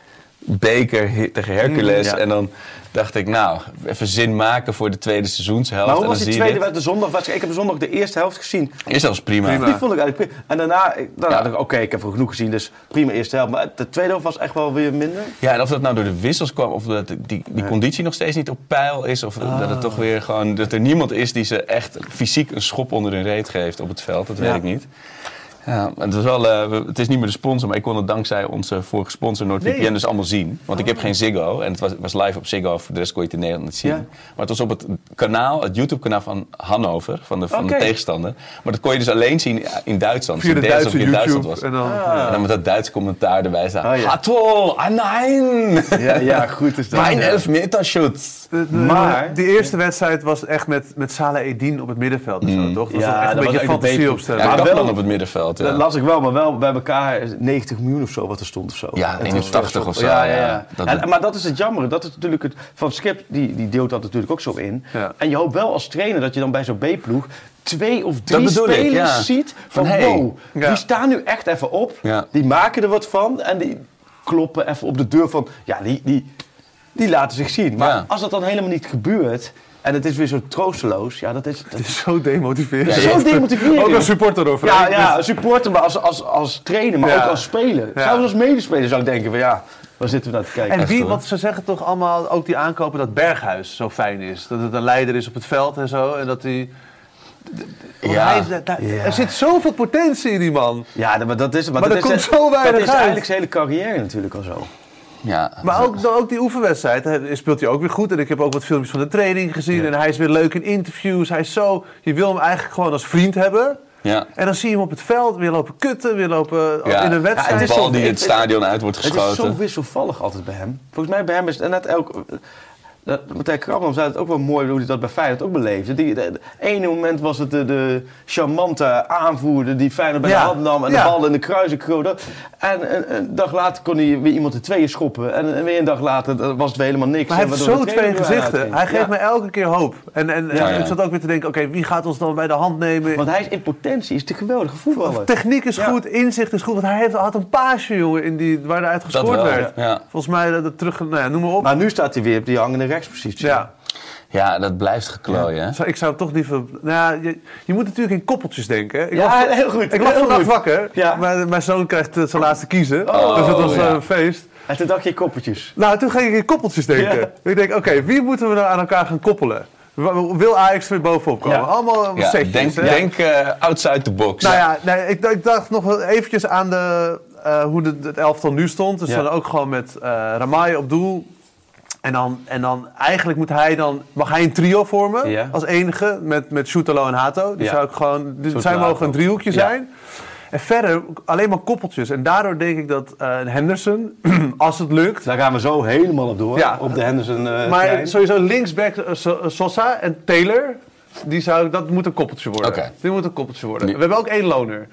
Beker tegen Hercules. Ja. En dan dacht ik, nou, even zin maken voor de tweede seizoenshelft. Maar hoe was die tweede wedstrijd, de zondag? Ik heb de zondag de eerste helft gezien. Is zelfs prima. Die vond ik eigenlijk prima. En daarna, ik- daarna Ja. dacht ik, oké, ik heb wel genoeg gezien, dus prima eerste helft. Maar de tweede helft was echt wel weer minder. Ja, en of dat nou door de wissels kwam, of dat die, die conditie nog steeds niet op peil is, of dat het toch weer gewoon, dat er niemand is die ze echt fysiek een schop onder hun reet geeft op het veld, dat weet ik niet. Ja, het, was wel, eh, het is niet meer de sponsor, maar ik kon het dankzij onze vorige sponsor NordVPN Nee. dus allemaal zien. Want ik heb geen Ziggo en het was, was live op Ziggo, voor de rest kon je het in Nederland niet zien. Ja. Maar het was op het kanaal, het YouTube-kanaal van Hannover, van de, van de tegenstander. Maar dat kon je dus alleen zien in Duitsland. Via de Dus alsof Duitse in Duitsland YouTube. was. En dan, En dan met dat Duitse commentaar erbij staan. Oh, ja. Hatol, ah nein! Ja, ja goed is dat. Mijn elfmeterschutz. De- de- Maar- die eerste wedstrijd was echt met, met Salah Edin op het middenveld. en Zo, toch? Dat was echt dat een was beetje fantasie opstellen. Ja, Maar wel- op het middenveld. Ja. Dat las ik wel, maar wel bij elkaar 90 miljoen of zo wat er stond of zo. Ja, Het was 81 wel of zo, Ja, ja, ja. ja. Dat- En- maar dat is het jammer. Dat is natuurlijk het, van Skip, die, die deelt dat natuurlijk ook zo in. En je hoopt wel als trainer dat je dan bij zo'n B-ploeg twee of drie ik, spelers ja. ziet van Van, hey. wow, Ja. die staan nu echt even op. Ja. Die maken er wat van en die kloppen even op de deur van, ja, die, die, die laten zich zien. Maar als dat dan helemaal niet gebeurt en het is weer zo troosteloos, ja, dat is... Dat Het is zo demotiverend. zo demotiverend. Ook als supporter over. Ja, ja, als supporter, maar als, als, als trainer, maar Ja. ook als speler. Ja. Zelfs als medespeler zou ik denken van ja, waar zitten we naar te kijken? En wie, want ze zeggen toch allemaal, ook die aankopen, dat Berghuis zo fijn is. Dat het een leider is op het veld en zo. En dat hij... Ja. hij is- daar- Ja. Er zit zoveel potentie in die man. Ja, maar dat is. Maar dat is komt het- zo weinig Dat is eigenlijk zijn hele carrière natuurlijk al zo. Ja. Maar ook, ook die oefenwedstrijd speelt hij ook weer goed. En ik heb ook wat filmpjes van de training gezien. En hij is weer leuk in interviews. Hij is zo... Je wil hem eigenlijk gewoon als vriend hebben. Ja. En dan zie je hem op het veld weer lopen kutten. Weer lopen Ja. in een Ja, wedstrijd. een het is bal zo- die het het- stadion uit wordt Het is geschoten. zo wisselvallig altijd bij hem. Volgens mij bij hem is het net elk... Dat, Matthijs Krabman zei het ook wel mooi hoe hij dat bij Feyenoord ook beleefde. Die, de, de ene moment was het de, de charmante aanvoerder die Feyenoord bij Ja. de hand nam en Ja. de bal in de kruising gooide. En een, een dag later kon hij weer iemand de tweeën schoppen. En, en weer een dag later eh, was het weer helemaal niks. Maar hij heeft zo twee gezichten. Hij geeft Ja. me elke keer hoop. En, en, ik zat ook weer te denken, oké, wie gaat ons dan bij de hand nemen? Want hij is in potentie, is de geweldige voetballer. Techniek is goed, inzicht is goed. Want hij heeft, had een paasje, jongen, in die, waar eruit Dat gescoord werd. Volgens mij dat terug, nou ja, noem maar op. Maar nu staat hij weer op die hangende rechtspositie. ja. Ja, dat blijft geklooien. hè? Zou- Ik zou toch liever... Nou ja, je, je moet natuurlijk in koppeltjes denken. Ik Ja, lag, heel goed. ik lag heel vannacht goed. wakker. Ja. Mijn, mijn zoon krijgt eh, zijn laatste kiezen. Oh, dus het was ja. eh, een feest. En toen dacht je koppeltjes. Nou, toen ging ik in koppeltjes denken. Ja. Ik denk, oké, wie moeten we nou aan elkaar gaan koppelen? Wil Ajax er weer bovenop komen? Ja. Allemaal Ja, setjes. denk hè? denk eh, outside the box. Nou ja, nee, ik, ik dacht nog wel eventjes aan de, eh, hoe de, het elftal nu stond. Dus Ja. dan ook gewoon met eh Ramai op doel. En dan, en dan eigenlijk moet hij dan, mag hij een trio vormen Ja. als enige met, met Shootalo en Hato. Die Ja. zou ik gewoon, die, Soort zij Hato. mogen een driehoekje Ja. zijn. En verder alleen maar koppeltjes. En daardoor denk ik dat eh Henderson, als het lukt, Daar gaan we zo helemaal op door. Op de Henderson eh maar trein. sowieso linksback eh, So- Sosa en Taylor, die zou, dat moet een koppeltje worden. Die moet een koppeltje worden. We hebben ook één loner.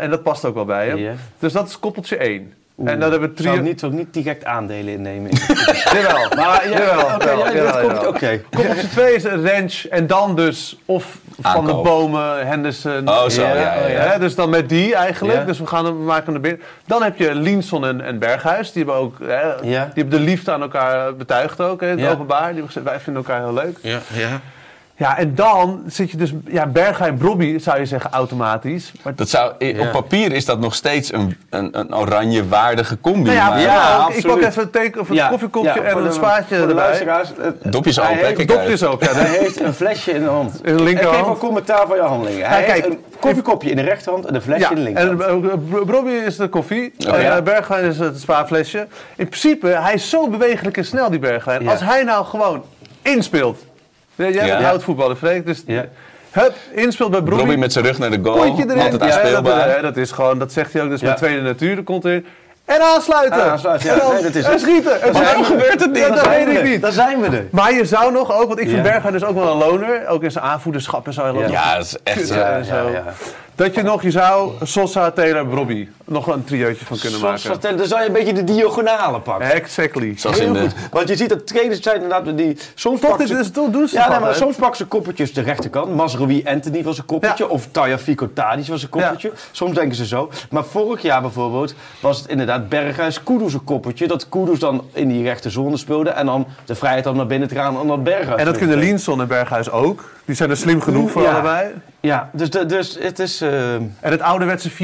En dat past ook wel bij hem. Dus dat is koppeltje 1. Oeh, En dan hebben we trio... ik niet, zou ik niet direct aandelen innemen. Jawel. maar ja, Jawel, oké, ja, dat komt-. Oké. Koppeltje 2 is een ranch en dan dus of Van de. Bomen, Henderson. Oh, zo, ja, ja, ja. Hè, Dus dan met die eigenlijk. Ja. Dus we, gaan hem, we maken hem er binnen. Dan heb je Lienson en, en Berghuis. Die hebben ook hè, Ja. die hebben de liefde aan elkaar betuigd ook. Hè, in het Ja. openbaar. Die hebben gezegd, wij vinden elkaar heel leuk. Ja, ja. Ja, en dan zit je dus... Ja, Berghuis en Brobby zou je zeggen automatisch. Maar Dat zou, Ja. Op papier is dat nog steeds een, een, een oranje waardige combi. Nou ja, maar ja, Ja, ik pak even een, teken, of een Ja, koffiekopje ja, en een spaatje voor de erbij. luisteraars, het- Dopjes hij open, hè, heeft- Dopjes ja. Hij heeft een flesje in de hand. In de linkerhand. Ik geef wel commentaar van je handelingen. Hij Ja, kijk. heeft een koffiekopje in de rechterhand en een flesje Ja, in de linkerhand. en uh, Bro- Brobby is de koffie, Oh, en ja. uh, Bergwijn is het spaarflesje. In principe, hij is zo bewegelijk en snel, die Bergwijn. Ja. Als hij nou gewoon inspeelt. Jij Ja. bent oud voetballer, Freek, dus Ja. hup, inspeelt bij Brobby. Robbie met zijn rug naar de goal. Erin. Altijd Ja, dat, aanspeelbaar. hè, dat is gewoon, dat zegt hij ook, dus Ja. met tweede natuur, er komt erin. En aansluiten! Ah, aansluiten, ja. En, dan- Nee, dat is en het. schieten! En Waarom gebeurt het niet? Dat zijn weet we ik niet. Daar zijn we er. Maar je zou nog ook, want ik vind Ja. Bergwijn dus ook wel een loner, ook in zijn aanvoederschap en zo. Ja, dat is echt zo. Dat je nog, je zou Sosa, Taylor, Brobby nog een triootje van kunnen maken. Dan zou je een beetje de diagonale pakken. Exactly. Zoals Heel in de, goed. Want je ziet dat trainers zijn inderdaad die soms Toch, pakken dit ze- is, doen ze Ja, nee, maar soms pakken ze koppeltjes de rechterkant. Masrowi Anthony was een koppeltje. Ja. Of Taya Fico Tadic was een koppeltje. Soms denken ze zo. Maar vorig jaar bijvoorbeeld was het inderdaad Berghuis Kudus een koppeltje. Dat Kudus dan in die rechterzone speelde. En dan de vrijheid om naar binnen te gaan en dan Berghuis. En dat kunnen Lienson en Berghuis ook. Die zijn er slim genoeg voor Ja. allebei. Ja, dus, dus het is... eh, En het ouderwetse 4-3-3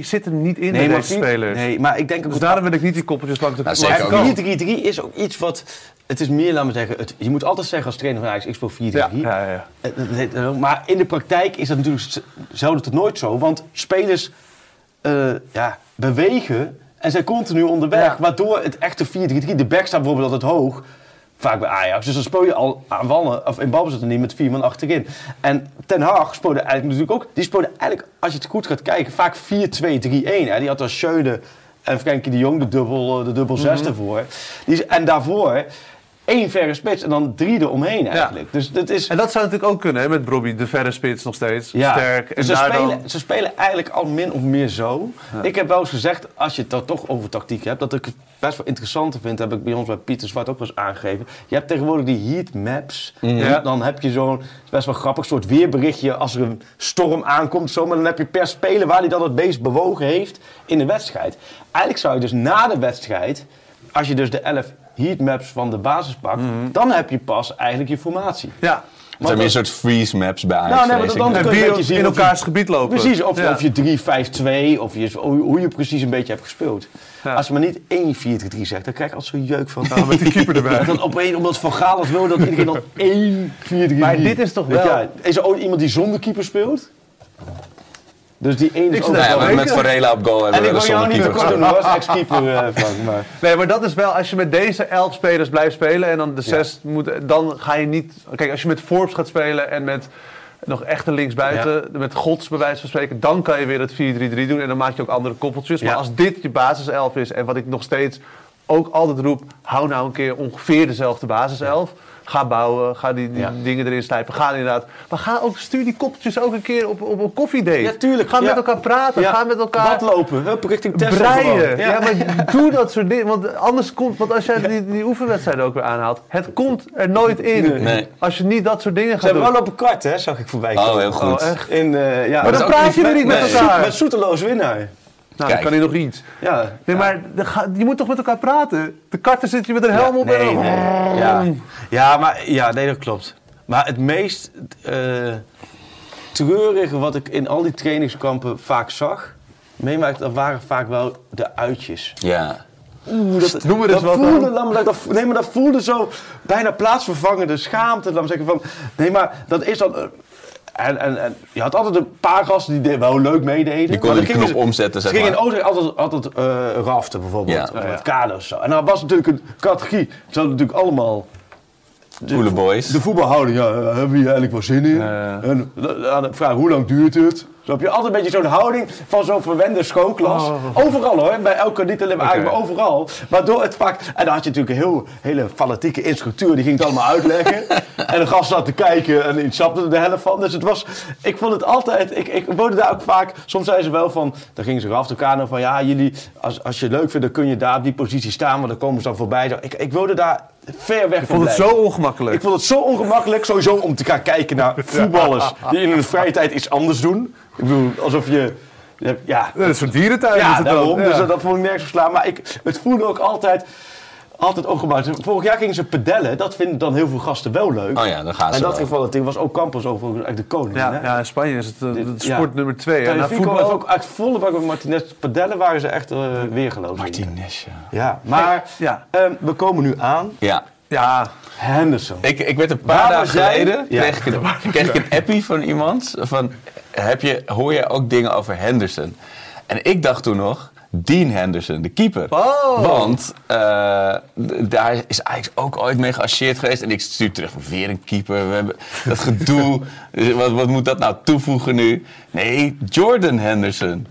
zit er niet in bij maar deze spelers. Nee, maar ik denk ook Dus dat daarom wil ik niet die koppeltjes langs de zeker niet. 4-3-3 is ook iets wat... Het is meer, laat me zeggen... Het, je moet altijd zeggen als trainer van Ajax, ik speel 4-3-3. Ja, ja, ja. Eh, Maar in de praktijk is dat natuurlijk zelden tot nooit zo. Want spelers eh, ja, bewegen en zijn continu onderweg. Ja. Waardoor het echte 4-3-3... De back staat bijvoorbeeld altijd hoog. Vaak bij Ajax. Dus dan speel je al aanvallen, of in balbezit niet met vier man achterin. En Ten Hag speelde eigenlijk natuurlijk ook... Die speelde eigenlijk, als je het goed gaat kijken, vaak 4-2-3-1. hè. Die had als Schöne en Frenkie de Jong de dubbel, eh, de dubbel zes ervoor. Die, is- en daarvoor één verre spits en dan drie eromheen eigenlijk. Dus dat is... En dat zou natuurlijk ook kunnen hè, met Brobby, de verre spits nog steeds. Sterk. En ze, spelen, dan... ze spelen eigenlijk al min of meer zo. Ik heb wel eens gezegd, als je het dan toch over tactiek hebt, dat ik het best wel interessant vind, heb ik bij ons bij Pieter Zwart ook wel eens aangegeven. Je hebt tegenwoordig die heat maps. Ja. Dan heb je zo'n, best wel grappig, soort weerberichtje als er een storm aankomt. Zo, maar dan heb je per speler waar hij dan het meest bewogen heeft in de wedstrijd. Eigenlijk zou je dus na de wedstrijd, als je dus de 11 heatmaps van de basis pakt, dan heb je pas eigenlijk je formatie. Ja. Er zijn meer een soort freeze maps bij Ajax. Nou, nee, maar vrees dan- ik. Kun je zien in je- elkaars gebied lopen. Precies, of, Ja. of je 3-5-2, of je, hoe, je precies een beetje hebt gespeeld. Ja. Als je maar niet 1-4-3 zegt, dan krijg je altijd zo'n jeuk van. Ja, met die keeper erbij. Dan opeens, omdat Van Gaal het wil, dat iedereen dan 1-4-3 Maar dit is toch wel- Ja, is er ooit iemand die zonder keeper speelt? Dus die één is ook wel maar met. Varela op goal hebben En we zonder niet keeper gespeeld. hoor, als ex-keeper, eh, Frank. Maar... Nee, maar dat is wel, als je met deze elf spelers blijft spelen en dan de zes moet, dan ga je niet. Kijk, als je met Forbes gaat spelen en met nog echte linksbuiten, met Gods bij wijze van spreken, dan kan je weer het 4-3-3 doen en dan maak je ook andere koppeltjes. Maar Ja. als dit je basiself is en wat ik nog steeds ook altijd roep, hou nou een keer ongeveer dezelfde basiself. Ga bouwen, ga die, die Ja. dingen erin slijpen. Ga inderdaad. Maar ga ook, stuur die koppeltjes ook een keer op, op een koffiedate. Ja, tuurlijk, Ga ja. met elkaar praten. Ja. Ga met elkaar Badlopen, hup, richting Tesla breien. Ja. maar doe dat soort dingen. Want anders komt, want als jij die, die oefenwedstrijden ook weer aanhaalt, het komt er nooit in. Nee. Als je niet dat soort dingen Ze gaat hebben doen. wel lopen kart, hè, zag ik voorbij Oh, heel goed. Oh, echt? In, eh, ja, Maar dan praat je er niet met elkaar. Met zoeteloos winnaar. Nou, dan kan hij nog iets. Ja. Nee, maar de je moet toch met elkaar praten? De karten zit je met een helm op. nee, en nee. Ja. ja, maar ja, nee, dat klopt. Maar het meest eh, treurige wat ik in al die trainingskampen vaak zag, meemaakte, dat waren vaak wel de uitjes. Ja. Oeh, dat, Noem er eens dat wat voelde, dan. laat me dat, nee, maar dat voelde zo bijna plaatsvervangende schaamte. Laat me zeggen van, nee, maar dat is dan... eh, en, en, en je had altijd een paar gasten die de- wel leuk meededen. Die maar konden gingen knop ze- omzetten, zeg Ze gingen in maar. Oostenrijk altijd, altijd eh, raften bijvoorbeeld, Ja. of met kaders zo. En dan was natuurlijk een categorie. Ze hadden natuurlijk allemaal... de- Coole boys. De voetbalhouding, ja, hebben we hier eigenlijk wel zin in? En eh, de vraag, hoe lang duurt het? Zo heb je altijd een beetje zo'n houding van zo'n verwende schoonklas. Overal hoor, bij elke, niet alleen. Ajax, maar overal. Waardoor het vaak... En dan had je natuurlijk een heel, hele fanatieke instructeur, die ging het allemaal uitleggen. en de gast zat te kijken en die snapte er de helft van. Dus het was... Ik vond het altijd... Ik, ik woonde daar ook vaak... Soms zeiden ze wel van... Dan gingen ze af elkaar van... Ja, jullie... Als, als je het leuk vindt, dan kun je daar op die positie staan. Want dan komen ze dan voorbij. Ik, ik wilde daar ver weg Ik vond het zo ongemakkelijk. Ik vond het zo ongemakkelijk, sowieso om te gaan kijken naar voetballers die in hun vrije tijd iets anders doen. Ik bedoel, alsof je... Ja, Ja, dat is een dierentuin. is ja dan. Dus dat, dat vond ik nergens op slaan. Maar ik, het voelde ook altijd, altijd ongemakkelijk. Vorig jaar gingen ze pedellen. Dat vinden dan heel veel gasten wel leuk. Oh ja, dan gaan in ze dat wel. geval was ook Campos over eigenlijk de koning. Ja, hè? ja, in Spanje is het eh, het ja. sport nummer twee. Ja, na Telefico voetbal ook uit volle bak met Martinez. Padellen waren ze echt uh, weergeloos. in. Martinez, ja. Ja, maar Ja. ehm, we komen nu aan. Ja, Ja, Henderson. Ik, ik werd een paar Waar dagen geleden, Ja. kreeg, ik een, kreeg ik een appie van iemand van, heb je, hoor jij ook dingen over Henderson? En ik dacht toen nog, Dean Henderson, de keeper. Oh. Want eh, daar is Ajax ook ooit mee geassocieerd geweest. En ik stuur terug, weer een keeper. We hebben dat gedoe. wat, wat moet dat nou toevoegen nu? Nee, Jordan Henderson.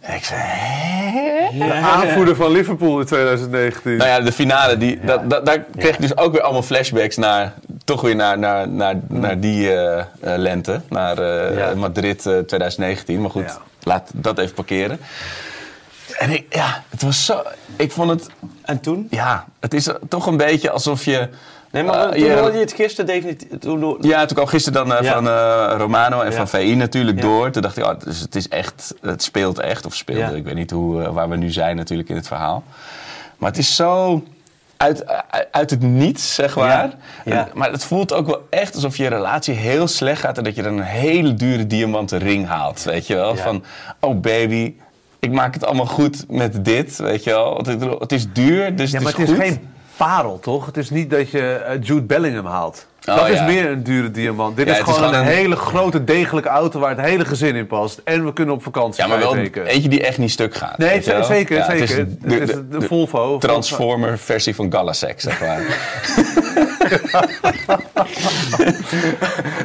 En ik zei, hè? de aanvoerder van Liverpool in 2019. Nou ja, de finale, die, dat, dat, daar kreeg ik dus ook weer allemaal flashbacks naar, toch weer naar, naar, naar, naar die eh, eh, lente, naar eh, Ja. Madrid eh, 2019. Maar goed, Ja. laat dat even parkeren. En ik, ja, het was zo, ik vond het, En toen? ja, het is toch een beetje alsof je... Nee, maar eh, toen je- hoorde je het gisteren definitief... Toen, ja, toen kwam gisteren dan eh, Ja. van eh, Romano en Ja. van VI natuurlijk Ja. door. Toen dacht ik, oh, dus het is echt, het speelt echt. Of speelde, ik weet niet hoe, waar we nu zijn natuurlijk in het verhaal. Maar het is zo uit, uit, het niets, zeg maar. Ja. Maar het voelt ook wel echt alsof je relatie heel slecht gaat... en dat je dan een hele dure diamanten ring haalt, weet je wel. Ja. Van, oh baby, ik maak het allemaal goed met dit, weet je wel. Want Het, het is duur, dus ja, het maar is het is goed. geen parel, toch? Het is niet dat je eh, Jude Bellingham haalt. Oh, dat is ja. meer een dure diamant. Dit Ja, is is gewoon een, hele grote, degelijke auto waar het hele gezin in past. En we kunnen op vakantie Ja, maar wel weken. eentje die echt niet stuk gaat. Nee, zeker, Ja, het is zeker. de- Het is de- de Volvo. Transformer versie van Galasek, zeg maar.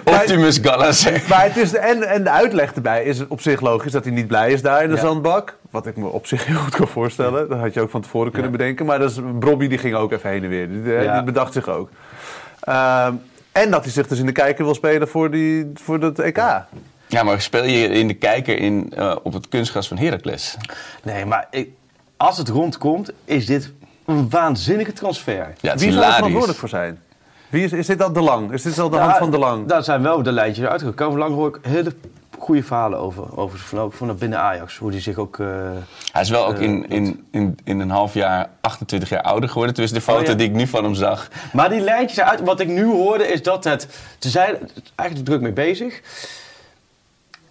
Optimus Galasek. Maar het is en, en de uitleg erbij is op zich logisch dat hij niet blij is daar in de zandbak. Wat ik me op zich heel goed kan voorstellen. Dat had je ook van tevoren kunnen bedenken. Maar dat is, Brobby die ging ook even heen en weer. Die, eh, die bedacht zich ook. Ehm, en dat hij zich dus in de kijker wil spelen voor, die, voor dat EK. Ja, maar speel je in de kijker in, eh, op het kunstgras van Heracles? Nee, maar ik, als het rondkomt, is dit een waanzinnige transfer. Ja, het is Wie zal er verantwoordelijk voor zijn? Wie is, is dit al de lang? Is dit al de hand van de lang? Daar zijn wel de lijntjes uitgekomen. Van Lang hoor ik hele goede verhalen over. Over van, ook van binnen Ajax. Hoe die zich ook... eh, Hij is wel ook Eh, in, in, in, in een half jaar 28 jaar ouder geworden. Dus de foto Oh, ja. die ik nu van hem zag. Maar die lijntjes uit. Wat ik nu hoorde is dat het. Ze zijn eigenlijk druk mee bezig.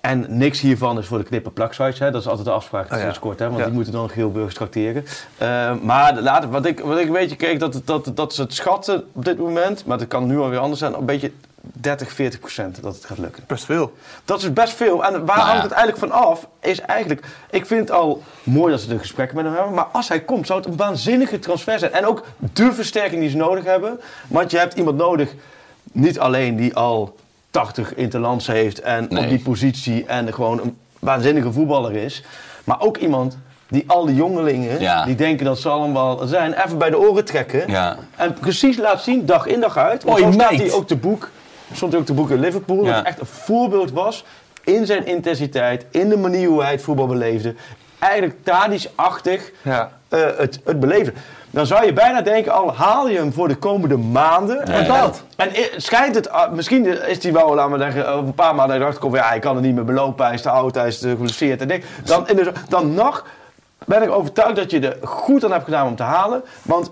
En niks hiervan is voor de knippen plaksites. Hè. Dat is altijd de afspraak Oh ja. sinds kort. Hè, want Ja. die moeten dan Geelburgers tracteren. Eh, maar later, wat, ik, wat ik een beetje kreeg, dat, dat, dat ze het schatten op dit moment. Maar dat kan nu alweer anders zijn. Een beetje 30, 40 procent dat het gaat lukken. Best veel. Dat is best veel. En waar Nou ja. hangt het eigenlijk van af? Is eigenlijk, ik vind het al mooi dat ze de gesprekken met hem hebben. Maar als hij komt, zou het een waanzinnige transfer zijn. En ook de versterking die ze nodig hebben. Want je hebt iemand nodig, niet alleen die al 80 interlands heeft. En Nee. op die positie en gewoon een waanzinnige voetballer is. Maar ook iemand die al die jongelingen, Ja. die denken dat ze allemaal zijn, even bij de oren trekken. Ja. En precies laat zien, dag in dag uit. Want zo staat hij ook te boek. Stond hij ook te boek in Liverpool. Dat echt een voorbeeld was in zijn intensiteit, in de manier hoe hij het voetbal beleefde. Eigenlijk Tadic-achtig Ja. eh, het, het beleefde. Dan zou je bijna denken, al haal je hem voor de komende maanden. En, dat. en schijnt het, ah, misschien is hij wel, laten we zeggen, over een paar maanden erachter komen. Ja, hij kan het niet meer belopen, hij is te oud, hij is te geblesseerd. En dan, dan nog ben ik overtuigd dat je er goed aan hebt gedaan om te halen. Want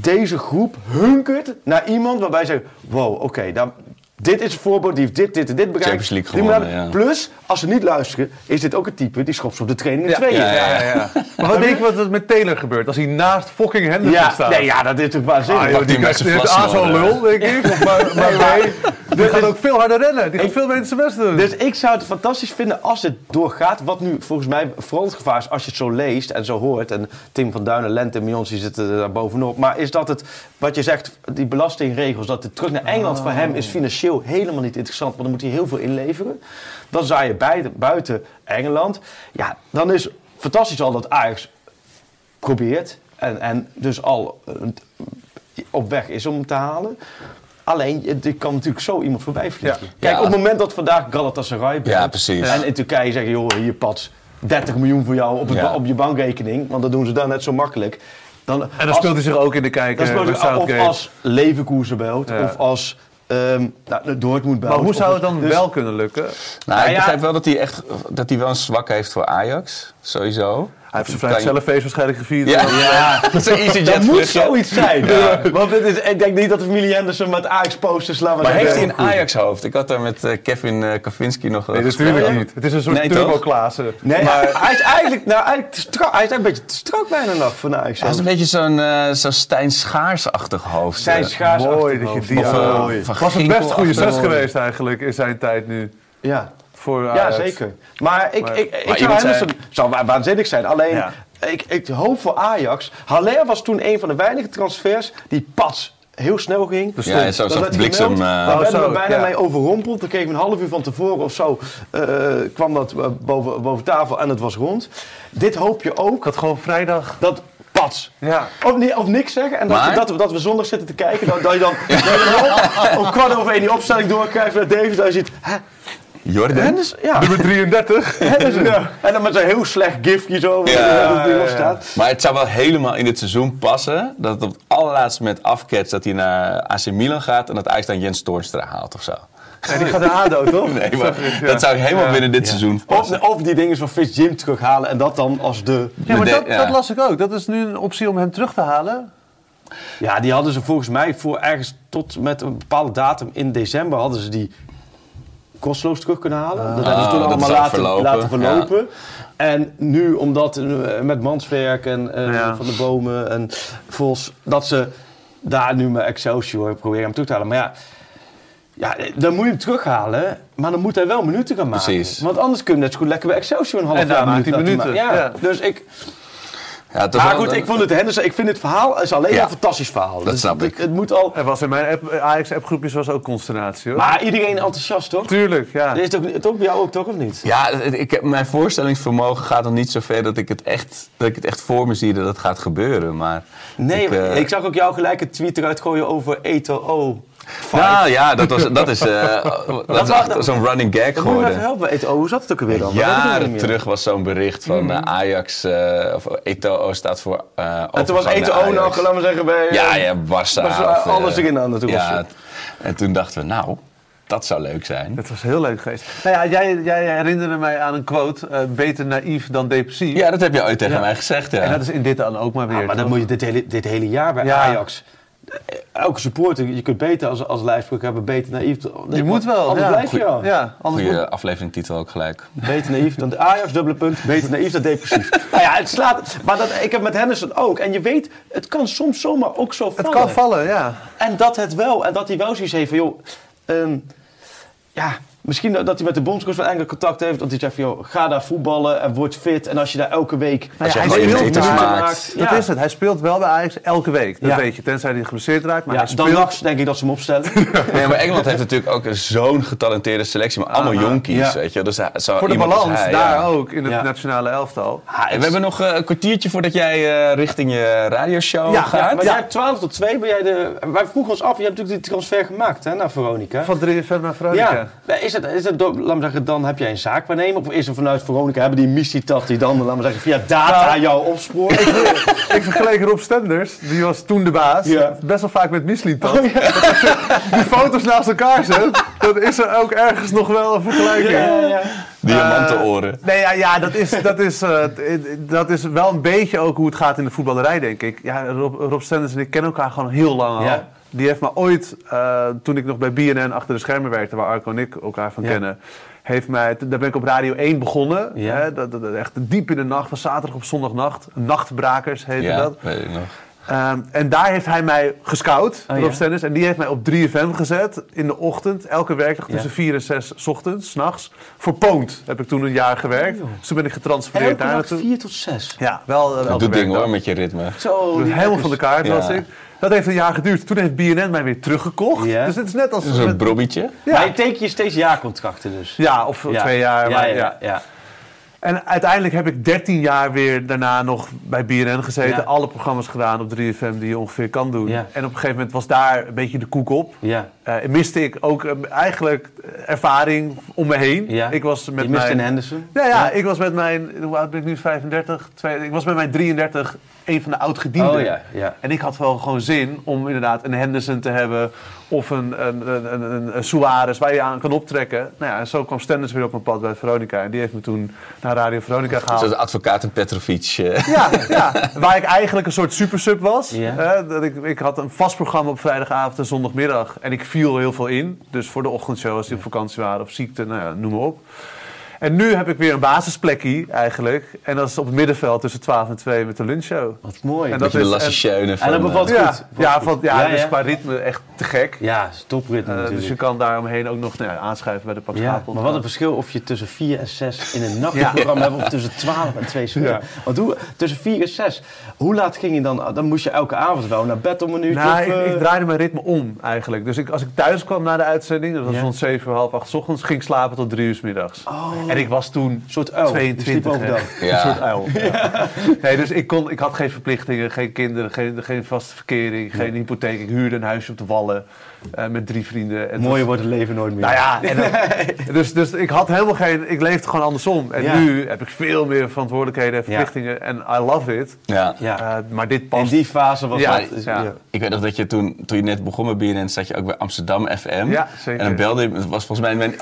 deze groep hunkert naar iemand waarbij ze zeggen: wow, oké, dan dit is een voorbeeld, die heeft dit, dit en dit bereikt. Champions League Die gewonnen, ja. Plus, als ze niet luisteren, is dit ook een type die schopt ze op de training in tweeën. ja, ja, ja. Maar wat denk je wat er met Taylor gebeurt als hij naast fucking Henderson Ja, staat? nee, ja, dat is toch waanzinnig. Ah, joh, die hij met krijgt zijn heeft aan zo'n vlasnor, lul, denk ik. Maar, maar nee, die gaat ook veel harder rennen. Die gaat veel beter zijn best doen. Dus ik zou het fantastisch vinden als het doorgaat. Wat nu volgens mij vooral het gevaar is als je het zo leest en zo hoort. En Tim van Duinen, Lente en Mions die zitten daar bovenop. Maar is dat het, wat je zegt, die belastingregels, dat het terug naar Engeland voor hem is financieel helemaal niet interessant. Want dan moet hij heel veel inleveren. Dan zou je buiten, buiten Engeland. Ja, dan is fantastisch al dat Ajax probeert. En, en dus al eh, op weg is om te halen. Alleen, je- kan natuurlijk zo iemand voorbij vliegen. Ja. Kijk, Ja. op het moment dat vandaag Galatasaray. Ja, precies. En in Turkije zeggen, joh, hier pats 30 miljoen voor jou op, het Ja. op je bankrekening. Want dat doen ze dan net zo makkelijk. Dan, En dan als- speelt hij zich ook in de kijker dan speelt met hij of als Leverkusen belt, of als ehm nou, Dortmund. Maar hoe zou het dan dus- wel kunnen lukken? Nou, Nou ik ja. begrijp wel dat hij echt dat hij wel een zwak heeft voor Ajax, sowieso. Hij heeft zijn Kan je- vrijstellenfeest waarschijnlijk gevierd. Ja, ja. dat is een EasyJet Dat moet zoiets zijn. Ja. Want het is, ik denk niet dat de familie Henderson met Ajax-posters Maar heeft hij een Ajax-hoofd? Ik had daar met eh, Kevin eh Kavinski nog Nee, gesproken. natuurlijk niet. Het is een soort Nee, turbo toch? Klaassen. Nee, maar hij is eigenlijk, nou, eigenlijk strak, hij is eigenlijk een beetje te strak bijna nog voor Ajax. Hij is een beetje zo'n eh zo'n Stijn Schaars-achtig hoofd. Zijn eh. schaars Mooi dat je die Of, eh, van was het best een goede zes achter- geweest eigenlijk in zijn tijd nu. Ja. Voor Ja, Ajax. zeker. Maar ik, Maar- ik, ik maar zou zou wa- waanzinnig zijn. Alleen, Ja. ik, ik hoop voor Ajax. Haller was toen een van de weinige transfers die pas heel snel ging. Dus Ja, en zo Dat zag bliksem... eh, Daar Oh, werden we zo, bijna ja. mee overrompeld. Dan kregen we een half uur van tevoren of zo. eh, kwam dat eh, boven, boven tafel en het was rond. Dit hoop je Ik ook. had gewoon vrijdag... Dat pats. Ja. Of, ni- of niks zeggen. En dat, Maar- dat, we- dat we zondag zitten te kijken. Dat, dat je dan, dat dan om kwart over één die opstelling doorkrijgt naar David. Dat je ziet, hè, Jordan? Henderson? Ja. Nummer 33. Henderson. En dan met zo'n heel slecht gifje zo. Ja, die ja, ja. staat. Maar het zou wel helemaal in dit seizoen passen dat het op het allerlaatste moment afketst dat hij naar AC Milan gaat en dat Ajax dan Jens Toornstra haalt of zo. Die gaat naar ADO, toch? Nee, maar ja. dat zou ik helemaal Ja. binnen dit seizoen Of, passen. of die dingen van Fitz Jim terughalen en dat dan als de... Ja, maar De- dat, ja. dat las ik ook. Dat is nu een optie om hem terug te halen. Ja, die hadden ze volgens mij voor ergens tot met een bepaalde datum in december hadden ze die kosteloos terug kunnen halen. dat hebben ze toen dat allemaal laten verlopen, laten verlopen. En nu, omdat eh, met Manswerk en eh, Ja. Van de Bomen en Vos, dat ze daar nu met Excelsior proberen hem terug te halen. Maar ja, ja, dan moet je hem terughalen, maar dan moet hij wel minuten gaan maken. Precies. Want anders kun je net zo goed lekker bij Excelsior een half En jaar maakt hij minuten, ja. Dus ik, Ja, maar wel- goed, ik vond het Henderson, ik vind het verhaal is alleen Ja. een fantastisch verhaal. Dat Dus snap het- ik. Het moet al, Er was in mijn app- Ajax-appgroepjes was ook consternatie, hoor. maar iedereen enthousiast toch? Tuurlijk, ja. Is het ook, het ook bij jou ook toch of niet? Ja, ik heb, mijn voorstellingsvermogen gaat nog niet zo ver dat ik het echt, dat ik het echt voor me zie dat het gaat gebeuren. Maar Nee, ik, ik, eh, zag ook jou gelijk een tweet eruit gooien over Eto'o. Nou ja, dat, was, dat is, eh, dat is zo'n running gag Dat geworden. even helpen, Eto'o. Hoe zat het ook alweer dan? Dat Jaren terug was zo'n bericht van eh, Ajax, eh, of Eto'o staat voor eh En toen was Eto'o nog, laten we zeggen, bij... Ja, ja, Barça. was, of, eh, alles erin aan natuurlijk. Ja, en toen dachten we, nou, dat zou leuk zijn. Het was heel leuk geweest. Nou ja, jij, jij herinnerde mij aan een quote. beter naïef dan depressief. Ja, dat heb je ooit tegen Ja. mij gezegd, ja. En dat is in dit dan ook maar weer. Maar dat toch? moet je dit hele, dit hele jaar bij Ja. Ajax. Elke supporter, je kunt beter als, als hebben, beter naïef. Je moet wel. Anders ja. blijf je ja. Ja, anders moet- Goeie afleveringtitel ook gelijk. Beter naïef dan de Ajax, dubbele punt. Beter naïef dan depressief. nou ja, het slaat. Maar dat, ik heb met Henderson ook. En je weet, het kan soms zomaar ook zo vallen. Het kan vallen, ja. En dat het wel. En dat hij wel zoiets heeft van, joh... ehm, ja, misschien dat hij met de bondscoach van Engeland contact heeft. Dat hij zegt van, joh, ga daar voetballen en word fit. En als je daar elke week... Als je hij speelt daar. maakt. Dat ja. is het. Hij speelt wel bij Ajax elke week. Dat Ja. weet je. Tenzij hij geblesseerd raakt. Maar Ja, hij dan speelt... nachts denk ik dat ze hem opstellen. Nee, maar Engeland heeft natuurlijk ook zo'n getalenteerde selectie, maar allemaal Aha, jonkies, ja. weet je. Dus zo Voor de balans, hij, daar ja. ook. In het Ja. nationale elftal. En we hebben nog eh, een kwartiertje voordat jij eh, richting je radioshow Ja, gaat. Maar jij 12 tot 2 ben jij de... Wij vroegen ons af, je hebt natuurlijk die transfer gemaakt hè, naar Veronica. Van 3FM naar Veronica. Ja, is het, is het, door- laat me zeggen, dan heb jij een zaakwaarnemer. Of is er vanuit Veronica, hebben die missietat die dan, laat me zeggen, via data Nou. jou opspoort? Ik vergeleek Rob Stenders, die was toen de baas. Ja. Best wel vaak met Mislintat. Die foto's naast elkaar zet, dan is er ook ergens nog wel een vergelijking. ja, ja, ja. Diamanten oren. Nee, ja, ja dat, is, dat, is, eh, dat is wel een beetje ook hoe het gaat in de voetballerij, denk ik. Ja, Rob, Rob Stenders en ik kennen elkaar gewoon heel lang al. Ja. Die heeft me ooit, eh, toen ik nog bij BNN achter de schermen werkte, waar Arco en ik elkaar van Ja. kennen, heeft mij, daar ben ik op Radio 1 begonnen. Ja. Hè, dat, dat, echt diep in de nacht, van zaterdag op zondagnacht. Nachtbrakers heette Ja, dat. weet ik nog. Ehm, en daar heeft hij mij gescout, Oh, Rob? Stennis. En die heeft mij op 3FM gezet in de ochtend, elke werkdag tussen 4 en 6 's ochtends, 's nachts. Voor Poont heb ik toen een jaar gewerkt. dus toen ben ik getransfereerd Elke daar naartoe. 4 tot 6. Ja, wel uh, Dat doet ding hoor, met je ritme. Zo, Dus helemaal van de kaart was ik. Dat heeft een jaar geduurd. Toen heeft BNN mij weer teruggekocht. Ja. Dus het is net als... Zo'n met- brobbietje. Maar ja. je teken je steeds jaarcontracten dus. ja, of Ja. twee jaar. Ja, maar, ja, ja. ja. ja. En uiteindelijk heb ik 13 jaar weer daarna nog bij BNN gezeten. Ja. Alle programma's gedaan op 3FM die je ongeveer kan doen. Ja. En op een gegeven moment was daar een beetje de koek op. Ja. Eh, miste ik ook eh, eigenlijk ervaring om me heen. Ja. Ik was met Je mist mijn... een Henderson. Ja, ja, ik was met mijn, hoe oud ben ik nu, 35? Twee, ik was met mijn 33 een van de oud-gedienden. Oh ja, ja. En ik had wel gewoon zin om inderdaad een Henderson te hebben of een, een, een, een, een, een Suarez waar je aan kan optrekken. Nou ja, en zo kwam Stenders weer op mijn pad bij Veronica. En die heeft me toen naar Radio Veronica gehaald. Zoals advocaat en Petrovic. eh. Ja, ja, waar ik eigenlijk een soort supersub was. Ja. Dat ik, ik had een vast programma op vrijdagavond en zondagmiddag. En ik viel heel veel in. Dus voor de ochtendshow als die op vakantie waren of ziekte, nou ja, noem maar op. En nu heb ik weer een basisplekje eigenlijk. En dat is op het middenveld tussen 12 en 2 met de lunchshow. Wat mooi. En Dat is- Lasse en- Schöne van... en dat bevalt eh, Ja, goed. ja, van, ja, Ja, dus ja. qua ritme echt te gek. Ja, topritme natuurlijk. dus je kan daaromheen ook nog nou aanschuiven bij de Pak Ja, maar wat een verschil of je tussen 4 en 6 in een nachtprogramma hebt of tussen 12 en 2 uur. Ja. Want hoe, tussen 4 en 6, hoe laat ging je dan? Dan moest je elke avond wel naar bed om een uurtje Nou, of, ik, eh, ik draaide mijn ritme om eigenlijk. Dus ik, als ik thuis kwam na de uitzending, dat was Ja. rond 7, half 8 's ochtends, ging ik slapen tot 3 uur 's middags. Oh. En ik was toen een soort uil. Je sliep 22. overdag. Ja. Een soort uil. Ja. Nee, dus ik, kon, ik had geen verplichtingen, geen kinderen, geen, geen vaste verkering, geen hypotheek. Ik huurde een huisje op de Wallen eh, met drie vrienden. En Mooier wordt het leven nooit meer. nou ja, en dan- dus, dus ik had helemaal geen. Ik leefde gewoon andersom. En Ja. nu heb ik veel meer verantwoordelijkheden en verplichtingen. En I love it. Ja. Ja. Eh, maar dit in past. die fase was Ja, dat. ja. ja. Ik weet nog dat je toen, toen je net begon met BNN, zat je ook bij Amsterdam FM. Ja, zeker. En dan belde je, het was volgens mij mijn,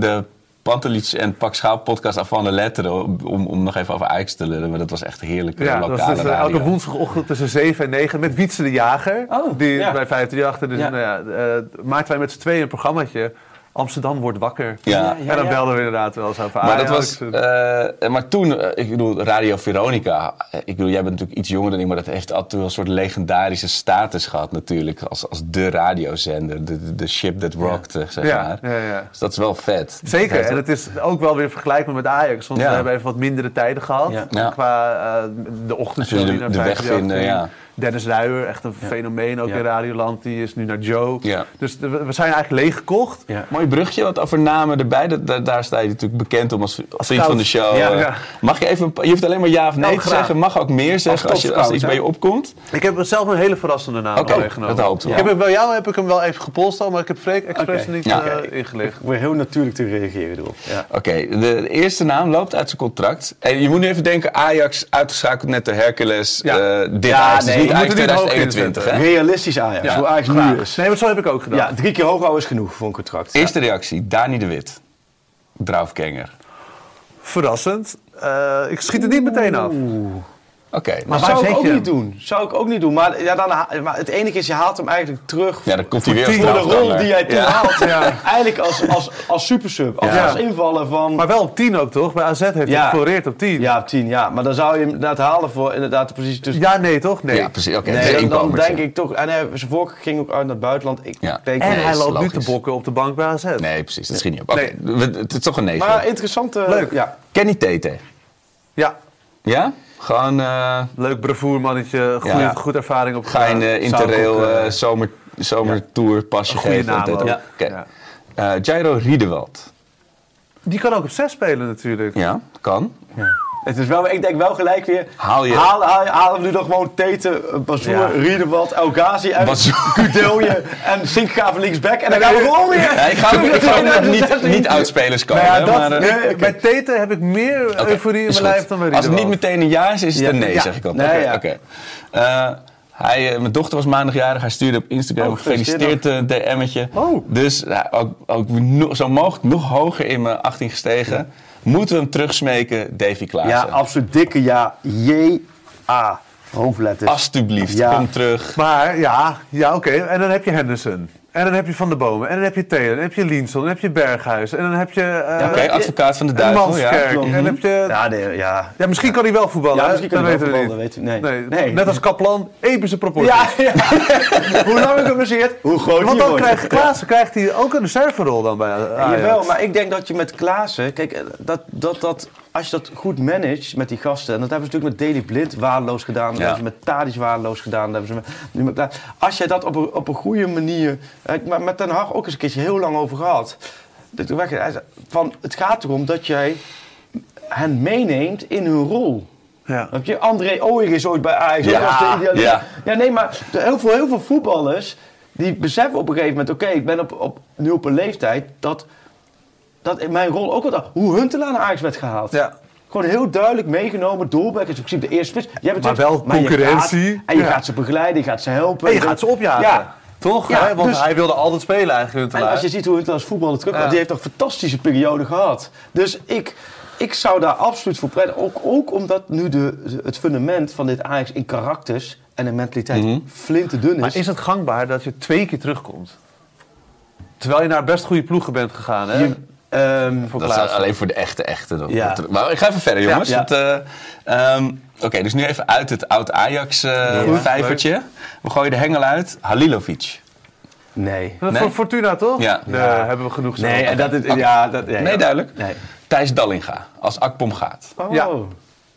de Pantelic en Pak Schaap podcast af van de letteren om, om nog even over Ajax te lullen. Maar dat was echt heerlijk. Ja, dat was lokale dus, elke woensdagochtend tussen 7 en 9 met Wietse de Jager. Oh, die ja. bij 538. Dus Ja. nou ja, eh, maakten wij met z'n tweeën een programmaatje. Amsterdam wordt wakker. Ja. Ja, en dan belden we inderdaad wel eens over Maar, dat was, eh, maar toen, eh, ik bedoel, Radio Veronica. eh, Ik bedoel, jij bent natuurlijk iets jonger dan ik, maar dat heeft altijd wel een soort legendarische status gehad natuurlijk. Als, als de radiozender, de, de, ship that rocked, eh, zeg Ja, maar. ja, ja. Dus dat is wel vet. Zeker, Dat- en het is ook wel weer vergelijkbaar met Ajax. Want Ja. we hebben even wat mindere tijden gehad. Qua eh, de die de- de weg 538 vinden, ja. Dennis Ruijer, echt een fenomeen ook Ja. in Radioland. Die is nu naar Joe. Ja. Dus de- we zijn eigenlijk leeggekocht. Ja. Mooi brugje, want over namen erbij, dat, daar, daar sta je natuurlijk bekend om als, als vriend van de show. Ja, ja. Mag je even, je hoeft alleen maar ja of nee Oh, te zeggen, mag ook meer zeggen als, je, als er iets bij je opkomt. Ik heb zelf een hele verrassende naam Oké, meegenomen. dat hoopten we. Ik heb hem, bij jou heb ik hem wel even gepolst al, maar ik heb Freek expres Oké. niet Ja. eh, ingelicht. Ik probeer heel natuurlijk te reageren erop. Ja. Oké, de, de eerste naam loopt uit zijn contract. En je moet nu even denken, Ajax uitgeschakeld net de Hercules. Ja. eh, dit Ja, nee, niet Ajax moet er niet hoog 2021. Hè? Realistisch Ajax, Ja, hoe Ajax graag. nu is. Nee, maar zo heb ik ook gedaan. Ja, drie keer hoog is genoeg voor een contract. Eerste reactie, Dani de Wit. Draufganger. Verrassend. Eh, ik schiet het niet meteen af. Oké, Maar zou ik ook je niet hem? doen. Zou ik ook niet doen. Maar, ja, dan, maar het enige is, je haalt hem eigenlijk terug ja, dan komt hij weer voor de rol die hij toen Ja. haalt. Eigenlijk als, als, als supersub. Als, Ja. als invaller van... Maar wel op 10 ook toch? Bij AZ heeft hij gefloreerd op 10. ja, op 10, ja. Maar dan zou je hem inderdaad halen voor inderdaad de positie tussen... Ja, nee toch? Nee. Ja, precies. Oké, Nee, de dan, denk ik toch... En hij, zijn voorkeur ging ook uit naar het buitenland. Ik Ja. denk, En Nee, hij loopt nu logisch. te bokken op de bank bij AZ. Nee, precies. Dat schiet niet op. Oké, Nee. het is toch een negen. Maar interessante... Leuk. Ja. Kenny Tete. Ja, Ja? Gewoon, eh, leuk bravoermannetje, goede, Ja. goed ervaring op ga je in de Zou ik Interrail eh, eh, zomer, zomertour pasje geven. Ja. Eh, Jairo Riedewald. Die kan ook op 6 spelen natuurlijk. Ja, kan. Het is wel, ik denk wel gelijk weer... Haal je- Haal, haal, we nu dan gewoon Teten, Bazoer, Ja. Riedewald, El Ghazi uit. Kudelje en Sink gaan linksback. En dan gaan we gewoon weer... Ja, ik ga ik nog niet, niet uitspelers komen. Nou ja, hè, dat, maar, eh, nee, Bij Tete heb ik meer euforie in mijn lijf dan bij Als het niet Riedewald. meteen een ja is, is het Ja. een nee, Ja. zeg ik al. Nee, Oké, ja. oké. Eh, hij, eh, mijn dochter was maandagjarig. Hij stuurde op Instagram Oh, gefeliciteerd een DM'tje. Oh. Dus ja, ook, ook no- zo mogelijk nog hoger in mijn 18 gestegen. Moeten we hem terugsmeken, Davy Klaassen. Ja, absoluut dikke ja. J-A. Hoofdletters. Alsjeblieft, Ja. kom terug. Maar ja, ja oké. En dan heb je Henderson. En dan heb je Van der Bomen. En dan heb je Taylor. En dan heb je Linsson. En dan heb je Berghuis. En dan heb je... eh, Oké, advocaat van de en duivel. Manskerk. Ja. En dan heb je... Ja, nee, ja. Ja, misschien kan hij wel voetballen. Ja, hè? misschien kan dat hij wel weten we voetballen, niet. weet u- nee. Nee. Net als Kaplan, epische proporties. Ja, ja. hoe langer gebaseerd, hoe groter Want dan wordt. krijgt Klaassen krijgt hij ook een reserverol dan bij Ajax. Jawel, maar ik denk dat je met Klaassen... Kijk, eh, dat, dat, dat, als je dat goed managt met die gasten... En dat hebben ze natuurlijk met Daily Blind waardeloos gedaan. Dat Ja. hebben ze met Tadic waardeloos gedaan. Dat hebben ze met, nu met Klaas- Als jij dat op een, op een goede manier... Maar met Den Haag ook eens een keertje heel lang over gehad. Dat- hij zei Van, het gaat erom dat jij hen meeneemt in hun rol. Ja. Heb je? André Ooyer is ooit bij Ajax. Ja, ja. ja, nee, maar de- heel veel, heel veel voetballers... die beseffen op een gegeven moment... Oké, ik ben op, op, nu op een leeftijd dat, dat in mijn rol ook wat... Hoe Huntelaar naar Ajax werd gehaald. Ja. Gewoon heel duidelijk meegenomen. Doelberg is in principe de eerste spits. Jij bent Maar wel je concurrentie. gaat- en je Ja. gaat ze begeleiden, je gaat ze helpen. En je gaat ze opjagen. Ja. Toch? Ja, hè? Want dus- hij wilde altijd spelen eigenlijk. En Huntelaar. als je ziet hoe Huntelaars voetballen terug, Ja. die heeft toch een fantastische periode gehad. Dus ik, ik zou daar absoluut voor pleiten. Ook, ook omdat nu de, het fundament van dit Ajax in karakters en in mentaliteit Mhm. flinterdun is. Maar is het gangbaar dat je twee keer terugkomt? Terwijl je naar best goede ploegen bent gegaan, hè? Je- ehm, Voor Dat is alleen voor de echte, echte. Dan. Ja. Maar ik ga even verder, jongens. Ja. Eh, ehm, Oké, dus nu even uit het oud-Ajax-vijvertje. We gooien de hengel uit. Halilovic. nee. Dat Nee? Voor Fortuna, toch? Ja. Ja. hebben we genoeg Nee, gezegd. en dat is, ja, dat, nee, Nee, duidelijk. Nee. Thijs Dallinga, als Akpom gaat. Oh,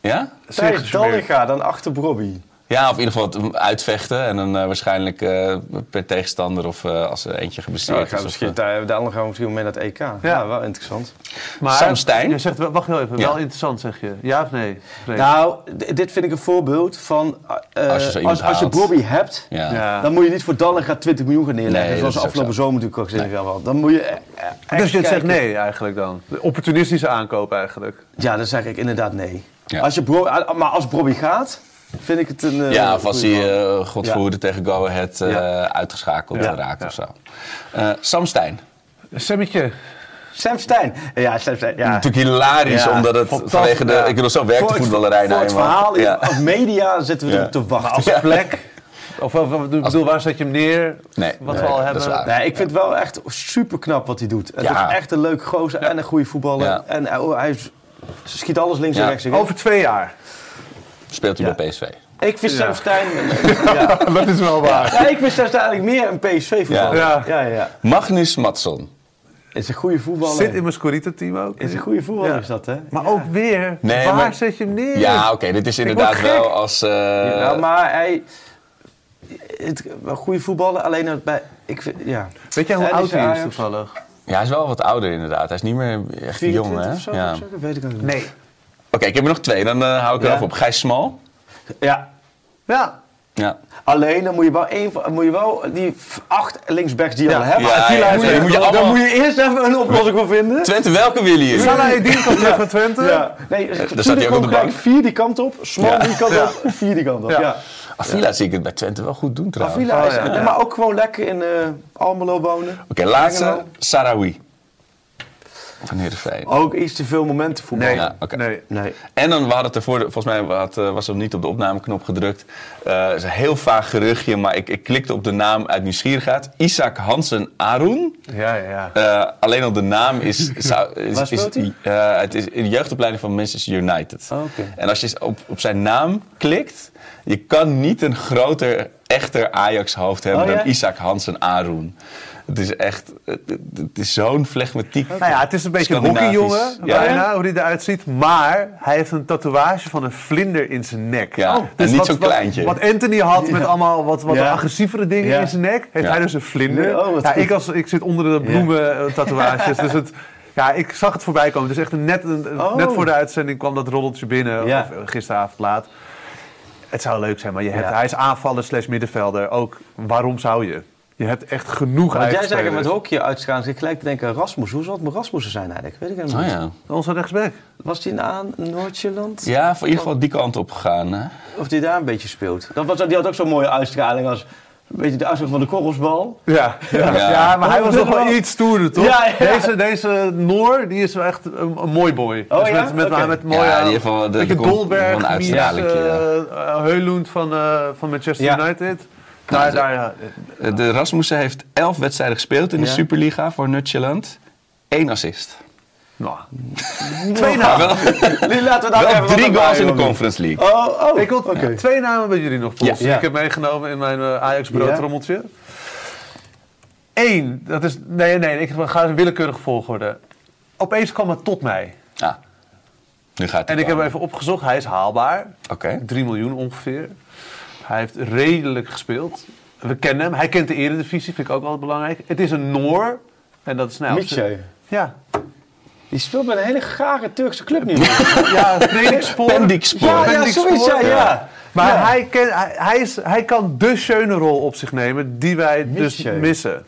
Ja. Thijs. Dallinga dan achter Bobby. Ja, of in ieder geval het uitvechten. En dan eh, waarschijnlijk eh, per tegenstander of eh, als er eentje geblesseerd Ja, is. gaan of, misschien, eh, daar- gaan we misschien mee naar het EK. Ja, wel interessant. Maar Sam Stein? Je zegt, wel- wacht heel even, Ja. wel interessant zeg je. Ja of nee? Nee. Nou, dit vind ik een voorbeeld van... eh, Als je als, als je. Bobby hebt, ja. Ja. dan moet je niet voor Dallinga 20 miljoen gaan neerleggen. Nee, zoals afgelopen zo. zomer natuurlijk ook gezegd hebben. Dan moet je eh, dus je zegt nee eigenlijk dan? De opportunistische aankoop eigenlijk. Ja, dan zeg ik inderdaad nee. Ja. Als je Bro- ah, maar als Bobby gaat, vind ik het een... eh, Ja, of als hij godverhoede tegen Go Ahead eh, Ja. uitgeschakeld Ja. raakt Ja. of zo. Eh, Sam Stein. Semmetje. Sam Stein. Ja, Sam Stein. Ja. Natuurlijk hilarisch, Ja, omdat het vanwege de... ja. Ik bedoel, zo werkt de Voor het- voetballerij Voor nou het verhaal, Ja. als media zitten we Ja. erop te wachten. Als plek. Of, of, of- ik bedoel, waar zet je hem neer? Nee, Wat nee, we al dat hebben. is waar. Nee, ik vind het wel echt super knap wat hij doet. Het Ja. is echt een leuk gozer en een goede voetballer. Ja. En hij, hij schiet alles links Ja. en rechts. in. Over twee jaar. Speelt hij Ja. bij PSV. Ik vind Ja. Sam Stein... ja. Dat is wel waar. Ja, ik vind Sam Stein eigenlijk meer een PSV-voetballer. Ja. Ja. Ja, ja, Magnus Matson. Is een goede voetballer. Zit in mijn Scorita-team ook. Is een goede voetballer, Ja. is dat, hè? Maar ook weer, Nee, waar maar- zet je hem neer? Ja, oké, dit is word inderdaad gek. wel als... eh, Ja, maar hij... Het, een goede voetballer, alleen bij... Ik vind, ja. Weet jij hoe oud hij is toevallig? ja, hij is wel wat ouder inderdaad. Hij is niet meer echt 24 jong, hè? of zo? Ja. of zo? Dat weet ik ook niet. Nee. Oké, ik heb er nog twee. Dan eh, hou ik er Ja. even op. Gijs Smal. Ja. Ja. Ja. Alleen dan moet je wel, één, van- moet je wel die acht linksbacks die je Ja. al hebt. Ja, ja, ja, die moet je dan allemaal- moet je eerst even een oplossing voor vinden. Twente, welke willen jullie? Salah Eddin komt terug van Twente. Ja. Nee, staat hij ook op de bank. Vier die kant op, Smal Ja. die kant Ja. op, vier die kant op. Ja. Ja. Avila zie ik het bij Twente wel goed doen trouwens. Avila is, Oh, ja. nee, maar ook gewoon lekker in eh Almelo wonen. Oké, laatste. Engelo. Sarawi. Van Heerenveen. Ook iets te veel momenten voetbal. Nee. Ja, oké. nee. Nee. En dan, we hadden het ervoor, volgens mij had, eh, was er niet op de opnameknop gedrukt. Eh, Het is een heel vaag geruchtje, maar ik, ik klikte op de naam uit nieuwsgierigheid. Isaac Hansen Arun. Ja, ja, ja. Eh, alleen al de naam is... zou- is, Waar is, speelt hij? eh, het is in de jeugdopleiding van Manchester United. Oh, oké. En als je op, op zijn naam klikt, je kan niet een groter, echter Ajax-hoofd hebben Oh, ja? dan Isaac Hansen Arun. Het is echt, het, het is zo'n flegmatiek. Nou ja, het is een beetje een hockeyjongen, Ja. bijna, hoe hij eruit ziet. Maar hij heeft een tatoeage van een vlinder in zijn nek. Ja, en niet Dus wat- zo'n wat- kleintje. Wat Anthony had met allemaal wat, wat Ja. agressievere dingen Ja. in zijn nek, heeft Ja. hij dus een vlinder. Oh, ja, ik, als, ik zit onder de bloemen eh, tatoeages, dus het... Ja, ik zag het voorbij komen. Dus echt een net, een, Oh. net voor de uitzending kwam dat roddeltje binnen. Ja. Of eh, gisteravond laat. Het zou leuk zijn, maar je hebt, Ja. hij is aanvaller slash middenvelder. Ook, waarom zou je? Je hebt echt genoeg Want jij zegt met hockey uitgaan, dus ik gelijk te denken Rasmus. Hoe zal het met Rasmussen zijn eigenlijk? Weet ik helemaal Oh niet. ja. Onze rechtsback. Was hij aan Noord-Ierland? Ja, voor in ieder geval die kant op gegaan. Hè? Of die daar een beetje speelt? Dat was, die had ook zo'n mooie uitstraling als een beetje de uitstraling van de korrelsbal. Ja, ja. Ja. ja, maar hij was Dit nog wel iets stoerder, toch? Ja, ja. Deze, deze Noor, die is wel echt een, een mooi boy. Oh, dus ja? met, met, met mooie... Ja, die heeft wel- de- de Goldberg, Mies, uitstraling, ja. eh, eh, Heulund van, eh, van Manchester Ja. United. Daar, daar, ja. Eh, De Rasmussen heeft elf wedstrijden gespeeld in de Ja. Superliga voor Nutjeland. Eén assist. Nou, twee namen. wel, laten we daar wel even drie goals in de. Conference League. Oh, oh. Ik wil Oké. twee namen bij jullie nog polsen. Ja. Ik heb meegenomen in mijn eh, Ajax broodrommeltje. Eén, dat is... Nee, nee, ik ga een willekeurige volgorde. Opeens kwam het tot mij. Ja. Nu gaat En het ik heb even opgezocht, hij is haalbaar. Oké. 3 miljoen ongeveer. Hij heeft redelijk gespeeld. We kennen hem. Hij kent de eredivisie, vind ik ook wel belangrijk. Het is een Noor. En dat is nou... Mietje. Ja. Die speelt bij een hele gare Turkse club nu. Ja, trainingsspoor. Pendikspor. Ja, ja, Pendikspor. zoiets, ja, ja. Maar Ja. hij, ken, hij, hij, is, hij kan de schöne rol op zich nemen die wij dus missen.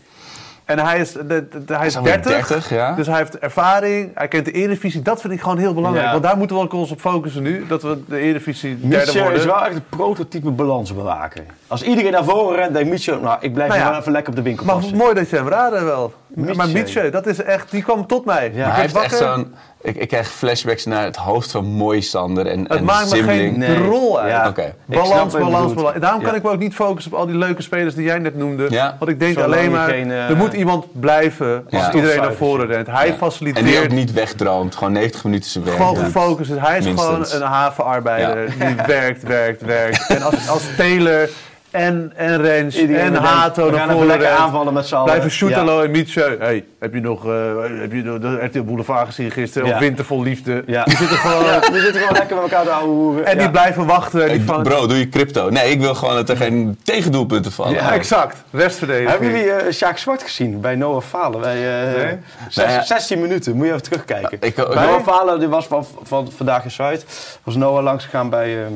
En hij is, de, de- de- hij is alweer 30, 30, ja. dus hij heeft ervaring, hij kent de Eredivisie. Dat vind ik gewoon heel belangrijk, Ja. want daar moeten we ook ons op focussen nu. Dat we de Eredivisie derde Mietje worden. is wel echt de prototype balansbewaker. Als iedereen naar voren rent, denkt Mietje, nou, ik blijf Nou ja. even lekker op de winkel Maar passen. mooi dat je hem raadde wel. Mietje. Maar Mietje, dat is echt, die kwam tot mij. Ja. Hij heeft echt zo'n... Ik, ik krijg flashbacks naar het hoofd van Moisander en, Het en maakt me geen Nee. rol uit. Ja. Balans, balans, balans. Daarom kan Ja. ik me ook niet focussen op al die leuke spelers die jij net noemde. Ja. Want ik denk Zolang alleen maar, geen, eh, er moet iemand blijven als Ja. iedereen naar voren rent. Hij Ja. faciliteert En die ook niet wegdroomt. Gewoon 90 minuten zijn werk. gewoon gefocust. Hij is Minstens. gewoon een havenarbeider die werkt, werkt, werkt. En als, als Taylor en, en Rens Iedereen en Hato naar voren lekker rent, aanvallen met z'n allen. Blijven Shootalo Ja. en Mietje. Hey, heb je nog eh, heb je de, de RTL Boulevard gezien gisteren? Ja. Of Wintervol Liefde? Ja. Die zitten gewoon... Ja, we zitten gewoon lekker met elkaar te hoeren. En die blijven wachten. En die Hey, Bro, doe je crypto? Nee, ik wil gewoon dat er geen tegendoelpunten vallen. ja, exact. Restverdediging. Hebben jullie eh Sjaak Zwart gezien bij Noah Falen? Bij, eh, zes- Nee, ja. 16 minuten, moet je even terugkijken. Ik- ik- Noah Falen die was van, van Vandaag in Zuid. Was Noah langs gegaan bij ehm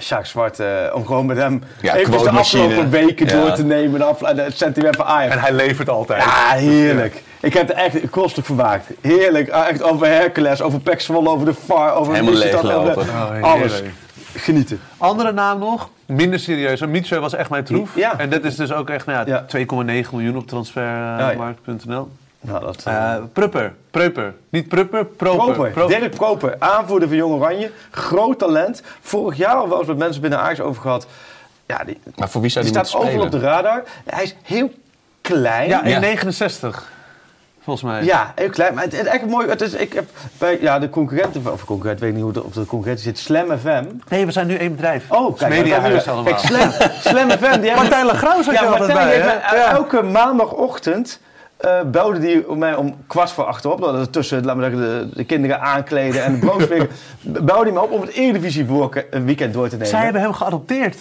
Sjaak Zwart. eh, om gewoon met hem Ja, even de afgelopen weken Ja. door te nemen. En af- het sentiment van Ajax. En hij levert altijd. Ja, heerlijk. Ik heb er echt kostelijk vermaakt. Heerlijk. Ah, Echt over Hercules, over Pek Zwolle, over de VAR, over Helemaal over leeglopen. Oh, alles. Genieten. Andere naam nog, minder serieus. Mietje was echt mijn troef. Ja. En dit is dus ook echt nou ja, Ja. 2,9 miljoen op transfermarkt.nl. Nou, dat, Eh Prupper, Preuper. Niet Prupper, Proper. Proper, Pro- Dirk Proper, aanvoerder van Jong Oranje. Groot talent. Vorig jaar al wel eens met mensen binnen Ajax over gehad. Ja, die, Maar voor wie zou die die, staat overal op de radar. Hij is heel klein. Ja, Ja. 1,69. Volgens mij. Ja, heel klein. Maar het is echt mooi. Het is, ik heb bij ja, de concurrenten, of concurrent, weet ik niet hoe de, of de concurrentie zit, Slam FM. Nee, we zijn nu één bedrijf. Oh, kijk, mediahuis allemaal. Kijk, Slam, Slam FM. Die hebben, Martijn Lagrauw zat ja, je altijd Martijn bij, heeft Ja. elke maandagochtend eh, belde die mij om kwart voor acht op. Dat is tussen, laten we zeggen, de, de kinderen aankleden en de broodspelen. belde hij me op om het Eredivisie voor- een weekend door te nemen. Zij hebben hem geadopteerd.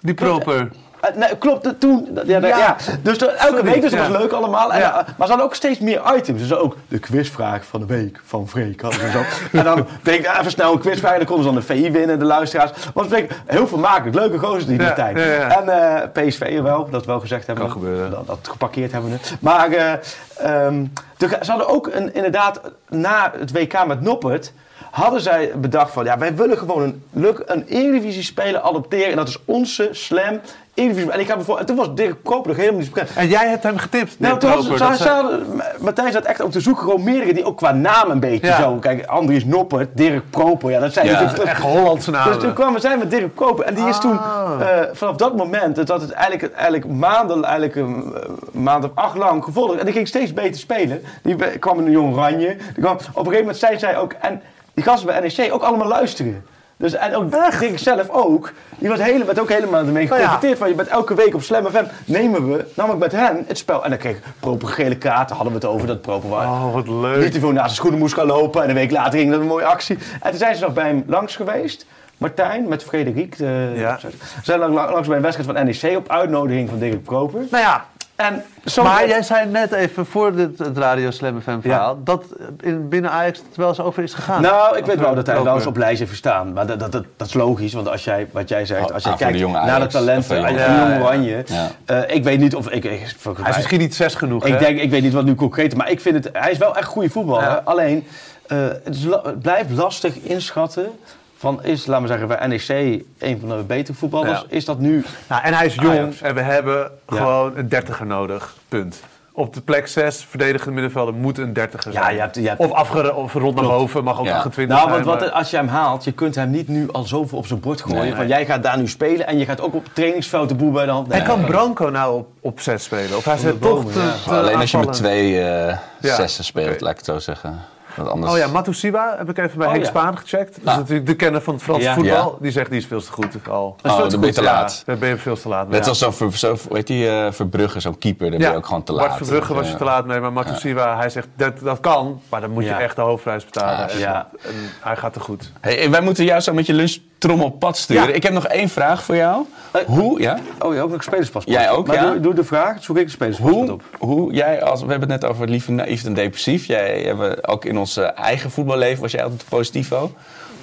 Die Proper. Eh, nee, klopt, toen. Ja, Ja. ja. Dus elke Sorry, week, dus dat ja. was leuk allemaal. En, eh, maar ze hadden ook steeds meer items. Dus ook de quizvraag van de week van Freek. hadden ze zo. en dan denk ik even snel een quizvraag. En dan konden ze dan de VI winnen, de luisteraars. Want het heel vermakelijk. Leuke gozer die Ja, tijd. En eh PSV wel, dat we wel gezegd hebben. Kan gebeuren. Dat, dat geparkeerd hebben we. Maar eh, ehm, de- ze hadden ook een, inderdaad na het WK met Noppert... hadden zij bedacht van... ja, wij willen gewoon een, een Eredivisie-speler adopteren... en dat is onze slam Eredivisie. En, ik heb en toen was Dirk Proper nog helemaal niet bekend. En jij hebt hem getipt. Nou, toen hadden- Martijn zat echt op te zoeken, gewoon meerdere die ook qua naam een beetje Ja. zo. Kijk, Andries Noppert, Dirk Proper, ja, dat zijn Ja. natuurlijk Echt Hollandse namen. dus toen kwamen zij met Dirk Proper. En die is toen, Ah. eh, vanaf dat moment, dat het eigenlijk, eigenlijk maanden, eigenlijk een eh, maand of acht lang gevolgd. En die ging steeds beter spelen. Die kwam in een jong oranje. Kwam, op een gegeven moment zei zij ook, en die gasten bij NEC ook allemaal luisteren. Dus, en ook Dirk zelf ook. Die was hele, werd ook helemaal ermee Nou ja. geconfronteerd. Van, je bent elke week op Slam FM. Nemen we, namelijk met hen, het spel. En dan kreeg ik proper gele kaarten. Hadden we het over dat proper was. Oh, wat Niet leuk. te veel naast zijn schoenen moest gaan lopen. En een week later ging dat een mooie actie. En toen zijn ze nog bij hem langs geweest. Martijn met Frederik. De, Ja. Zijn lang- langs bij een wedstrijd van NEC op uitnodiging van Dirk Proper. Nou ja, En zo maar jij zei net even voor dit, het Radio Slam FM verhaal... Ja. dat in, binnen Ajax het wel eens over is gegaan. Nou, ik Of, weet wel eh, dat hij wel Proper. eens op lijst heeft gestaan. Maar dat, dat, dat, dat is logisch, want als jij, wat jij zegt, als ah, de kijkt naar de Ajax. talenten, Of de jonge- Jong. Oranje. Eh, ik weet niet of... Ik, ik, Hij is misschien niet zes genoeg, hè? Ik, denk, ik weet niet wat nu concreet maar ik vind het... Hij is wel echt goede voetballer. Ja. Alleen, eh, het, is la- het blijft lastig inschatten... Van is, laten we zeggen, bij NEC een van de betere voetballers. Ja. Is dat nu... Nou, en hij is jong Ajax. en we hebben Ja. gewoon een dertiger nodig. Punt. Op de plek 6, verdedigende middenvelder, moet een dertiger Ja, zijn. je hebt- je hebt- Of, afgerond of rond naar boven, mag ook Ja. 28 Nou, zijn. want wat, als je hem haalt, je kunt hem niet nu al zoveel op zijn bord gooien. Nee. van jij gaat daar nu spelen en je gaat ook op het trainingsveld de boel bij de hand En nemen. kan Branco nou op, op 6 spelen? Of hij zit toch bomen, te, ja. te Alleen als je met twee Ja, zessen speelt, laat ik het zo zeggen. Want anders... Oh ja, Matusiwa heb ik even bij Oh Henk ja. Spaan gecheckt. Dat is Ah. natuurlijk de kenner van het Franse Ja. voetbal. Ja. Die zegt die is veel te goed al. Oh, dan ben je te Ja, laat. daar ben je veel te laat mee. Net Ja. als zo'n, ver- zo, heet die, eh, Verbrugge, zo'n keeper, daar ben je ook gewoon te laat. Bart Verbrugge was je te laat mee, maar Matusiwa, hij zegt dat, dat kan, maar dan moet je Ja. echt de hoofdprijs betalen. Ah, en, ja. en hij gaat te goed. Hey, wij moeten jou zo met je lunchtrommel op pad sturen. Ja. Ik heb nog één vraag voor jou. Eh, Hoe, ja? Oh, je ook nog spelerspaspoort? Jij ook, maar ja. Doe, doe de vraag, zoek ik een spelerspaspoort Hoe, op. hoe jij als, we hebben het net over lief, naïef en depressief. Jij hebben ook in ons eh, eigen voetballeven was jij altijd positivo.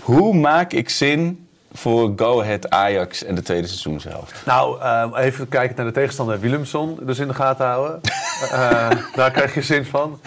Hoe maak ik zin voor Go Ahead Ajax en de tweede seizoenshelft? Nou, ehm, even kijken naar de tegenstander Willemson. Dus in de gaten houden. Eh, daar krijg je zin van.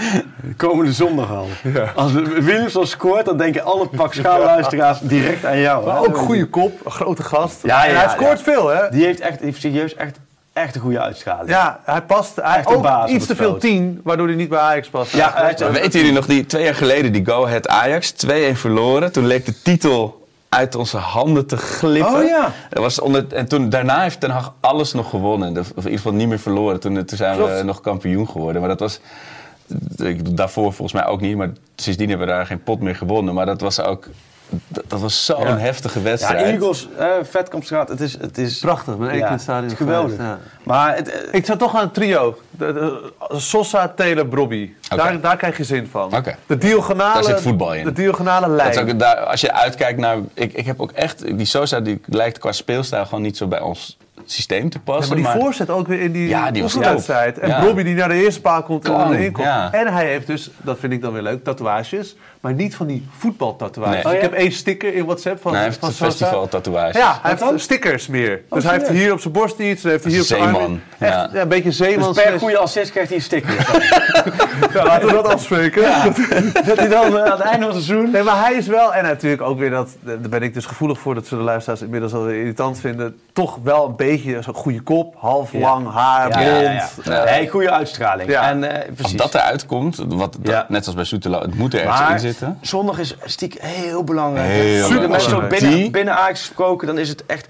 Komende zondag al. Als Williamson scoort, dan denken alle pak schaalluisteraars direct aan jou. Maar ook goede kop, een grote gast. Ja, ja, en hij scoort ja. veel, hè? Die heeft echt, die heeft serieus echt, echt een goede uitschaling. Ja, hij past. Hij Echt ook iets te veel veld. tien, waardoor hij niet bij Ajax past. Ja, Weten jullie nog, die, twee jaar geleden, die Go Ahead Ajax, 2-1 verloren. Toen leek de titel uit onze handen te glippen. Oh ja. Dat was onder, en toen, daarna heeft Ten Hag alles nog gewonnen. Of in ieder geval niet meer verloren. Toen, toen zijn we nog kampioen geworden. Maar dat was... Daarvoor volgens mij ook niet. Maar sindsdien hebben we daar geen pot meer gewonnen. Maar dat was ook... Dat, dat was zo'n Ja. heftige Ja, wedstrijd. Eagles, eh, Vetkampstraat, het is, het is Prachtig, met één keer in het stadion het is geweldig. ja. Maar het, eh, Ik zat toch aan het trio. De, de- Sosa, Taylor, Brobby. Daar, daar krijg je zin van. De diagonale, Daar zit voetbal in. De diagonale lijn. Dat is ook, daar, als je uitkijkt naar... Ik, ik heb ook echt... Die Sosa die lijkt qua speelstijl gewoon niet zo bij ons systeem te Ja, passen. maar die voorzet ook weer in die Ja, die oefenwedstrijd. En Ja. Brobby die naar de eerste paal komt en erin komt. ja. En hij heeft dus, dat vind ik dan weer leuk, tatoeages. Maar niet van die voetbaltatoeages. Nee. Ik Oh, ja? heb één sticker in WhatsApp van, Nou, hij heeft van festival tatoeage. Ja, hij heeft stickers meer. dus hij heeft hier op zijn borst iets, dan heeft hij hier op zijn Zeeman. arm. Echt Ja. ja, een beetje zeeman. dus per goede assist krijgt hij een sticker. Ja, laten we dat afspreken. dat hij dan eh, aan het einde van het seizoen... Nee, maar hij is wel, en natuurlijk ook weer dat, daar ben ik dus gevoelig voor dat ze de luisteraars inmiddels al irritant vinden. Toch wel een beetje zo'n goede kop, half Ja. lang haar, Ja, ja, ja. blond. Nee, goede uitstraling. Ja. En, eh, Als precies. dat eruit komt, wat, dat- net als bij Soetelo, het moet er ergens maar in zitten. zondag is stiekem heel belangrijk. Heel Super belangrijk. Zo belangrijk. binnen, Die- binnen Ajax gesproken, dan is het echt...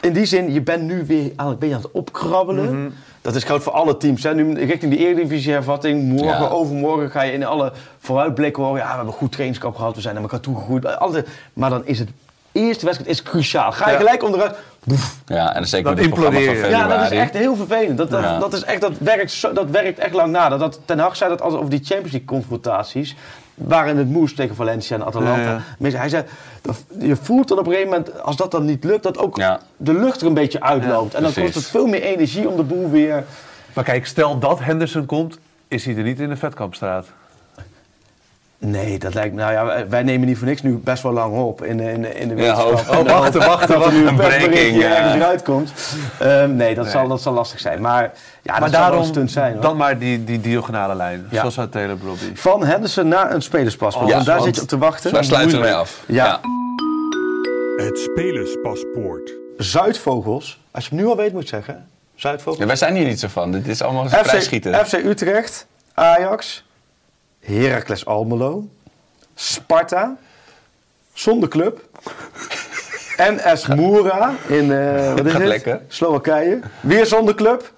In die zin, je bent nu weer aan, ben je aan het opkrabbelen. Mhm. Dat is groot voor alle teams. Hè. Nu richting de Eredivisie-hervatting. Morgen, Ja. overmorgen ga je in alle vooruitblikken horen. Ja, we hebben goed trainingskamp gehad. We zijn naar elkaar toegegroeid. Altijd. Maar dan is het eerste wedstrijd is cruciaal. Ga je Ja. gelijk onderuit. Boef. Ja, en dan zeker implodeer februari. Ja, dat is echt heel vervelend. Dat, dat, Ja. dat, is echt, dat, werkt, zo- dat werkt echt lang na. Dat, dat, Ten Hag zei dat altijd over die Champions League confrontaties. Waarin het moest tegen Valencia en Atalanta. Ja, Hij zei, dat- je voelt dan op een gegeven moment, als dat dan niet lukt, dat ook Ja. de lucht er een beetje uitloopt. en dan precies. kost het veel meer energie om de boel weer... Maar kijk, stel dat Henderson komt, is hij er niet in de Vetkampstraat. Nee, dat lijkt Nou ja, wij- nemen niet voor niks nu best wel lang op in, de- in, de- in de Ja, wetenschap. oh, wachten, wachten, Dat er nu een breaking, persberichtje ja. ergens eruit komt. Ehm, nee, dat, Zal, dat zal lastig zijn. Maar ja, maar dat wel daarom een stunt zijn. Hoor. dan maar die, die diagonale lijn. Ja. Zoals uit Taylor Brobby. Van Henderson naar een spelerspaspoort. Oh, Want daar want zit je op te wachten. Daar sluiten we mee af. Ja. Het spelerspaspoort. Zuidvogels. Als je hem nu al weet, moet zeggen. Zuidvogels. Ja, wij zijn hier niet zo van. Dit is allemaal FC, prijsschieten. FC Utrecht. Ajax. Heracles Almelo. Sparta. Zonder club. NS Moura in eh, wat is het? lekker. Slowakije. Weer zonder club.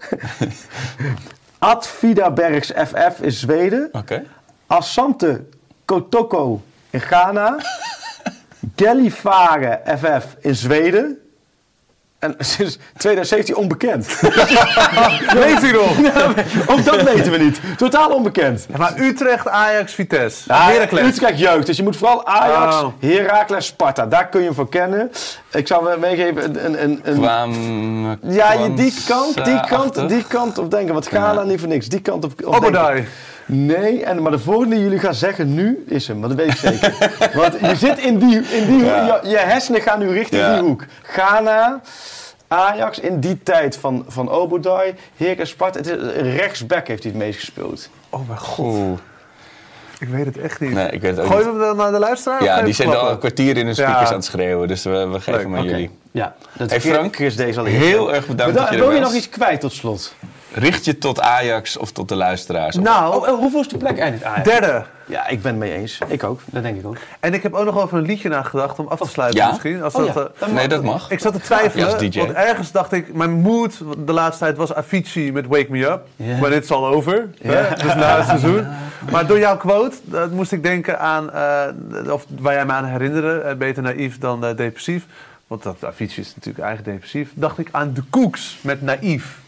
Ad Vida Bergs FF in Zweden. Oké. Asante Kotoko in Ghana. Gellifare FF in Zweden. En sinds 2017 onbekend. Weet u nog? Ook dat weten we niet. Totaal onbekend. Ja, maar Utrecht, Ajax, Vitesse. Ja, Heracles. Utrecht jeugd. Dus je moet vooral Ajax, Oh. Heracles, Sparta. Daar kun je hem voor kennen. Ik zou meegeven een... een, een, Kwam... ja, je, die kant, die kant, die kant op denken. Want Ja. niet voor niks. Die kant op, op denken. Nee, en, maar de volgende die jullie gaan zeggen nu is hem. Maar dat weet ik zeker. Want je zit in die, in die Ja. hoek. Je, je hersenen gaan nu richting Ja. die hoek. Ghana, Ajax in die tijd van, van Obadai, Heracles, Sparta. Het is, rechtsback heeft hij het meest gespeeld. Oh mijn god, Oeh. ik weet het echt niet. Nee, ik weet het ook Gooi hem dan naar de luisteraar? Ja, die zijn al een kwartier in hun speakers Ja. aan het schreeuwen. Dus we, we geven Leuk, hem aan jullie. Ja, dat Hey, Frank, is deze al Heel erg bedankt dat je er Wil je nog iets kwijt tot slot? Richt je tot Ajax of tot de luisteraars? Of- Nou, Oh, hoeveel is de plek eindigt Ajax? derde. Ja, ik ben het mee eens. Ik ook. Dat denk ik ook. En ik heb ook nog over een liedje nagedacht om af te sluiten Ja? misschien. Als Oh dat, ja, eh, dat nee, dat mag. Ik zat te twijfelen, Ja, als DJ. want ergens dacht ik, mijn mood de laatste tijd was Avicii met Wake Me Up. Maar dit is al over, hè? dus na het seizoen. Maar door jouw quote eh, moest ik denken aan, eh, of waar jij me aan herinnerde, eh, beter naïef dan depressief. Want dat Avicii is natuurlijk eigenlijk depressief. Dacht ik aan de Cooks met naïef.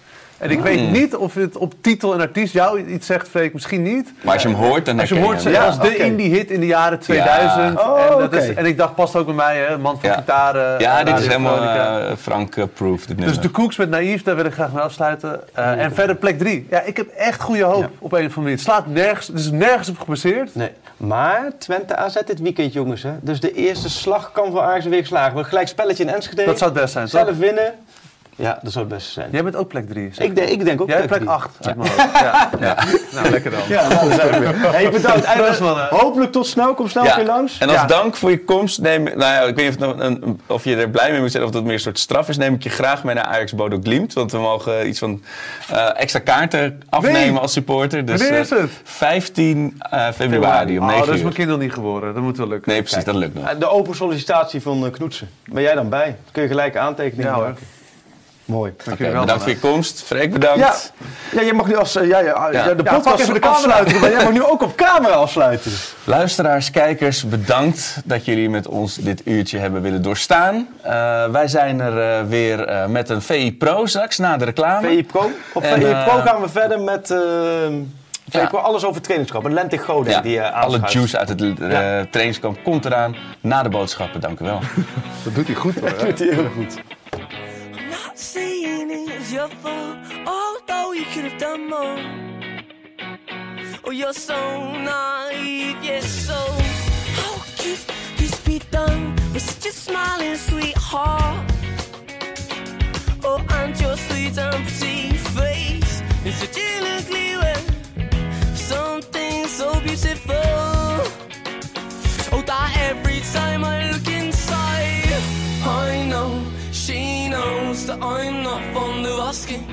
En ik weet niet of het op titel en artiest jou iets zegt, Freek, misschien niet. Maar als je hem hoort, dan Als je herken hoort, hem. als de indie-hit in de jaren 2000. Oh, en, dat is, en ik dacht, past ook bij mij, hè, man van Ja. gitaren. Ja, dit is helemaal eh, Frank-proof, Dus de Koeks met Naïef, daar wil ik graag mee afsluiten. Uh, en verder plek 3. Ja, ik heb echt goede hoop op een of andere manier. Het slaat nergens, het is nergens op gebaseerd. Nee. Maar Twente AZ dit weekend, jongens. Hè? Dus de eerste slag kan voor Ajax weer geslagen worden. Gelijk spelletje in Enschede. Dat zou het best zijn, toch? Zelf winnen. Ja, dat zou het beste zijn. Jij bent ook plek 3. Ik, denk, ik denk ook Jij hebt plek drie. 8 uit mijn hoofd. Ja. Ja. Nou, lekker dan. Ja, nou, daar zijn we weer. Hey, bedankt. En, hopelijk tot snel. Kom snel Ja. weer langs. En als Ja. dank voor je komst neem nou ja, ik weet niet of, een, of je er blij mee moet zijn of dat meer een soort straf is, neem ik je graag mee naar Ajax Bodo Glimt. Want we mogen iets van eh, extra kaarten afnemen Nee. als supporter. Dus, Wanneer is eh, het? 15 eh, februari om Oh, 9 dat is mijn kind nog niet geworden. Dat moet wel lukken. Nee, precies, dat lukt nog. De open sollicitatie van Knoetsen. Ben jij dan bij? Kun je gelijk aantekeningen Ja hoor. maken. Mooi. Oké, Dankjewel, bedankt voor je komst. Freek, bedankt. Ja. ja, je mag nu als... eh, ja, ja, ja, de podcast even de camera afsluiten, maar jij mag nu ook op camera afsluiten. Luisteraars, kijkers, bedankt dat jullie met ons dit uurtje hebben willen doorstaan. Eh, wij zijn er eh, weer eh, met een VI Pro straks na de reclame. VI Pro. Op En, VI eh, Pro gaan we verder met... eh. Pro, alles over trainingskamp. Een Lente Goden Ja, die eh, alle juice uit het eh, Ja. trainingskamp komt eraan. Na de boodschappen, dank u wel. Dat doet hij goed hoor. doet hij heel goed. Saying it's your fault, although you could have done more. Oh, you're so naive, yes, so how could this be done with such a smiling sweetheart? Oh, and your sweet pretty face in such an ugly way, something so beautiful. Oh, that every time I that I'm not fond of asking.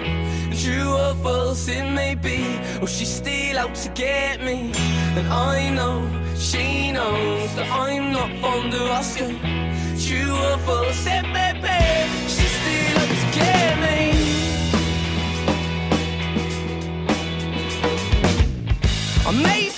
True or false it may be, or she's still out to get me. And I know she knows that I'm not fond of asking. True or false it may be, she's still out to get me. I may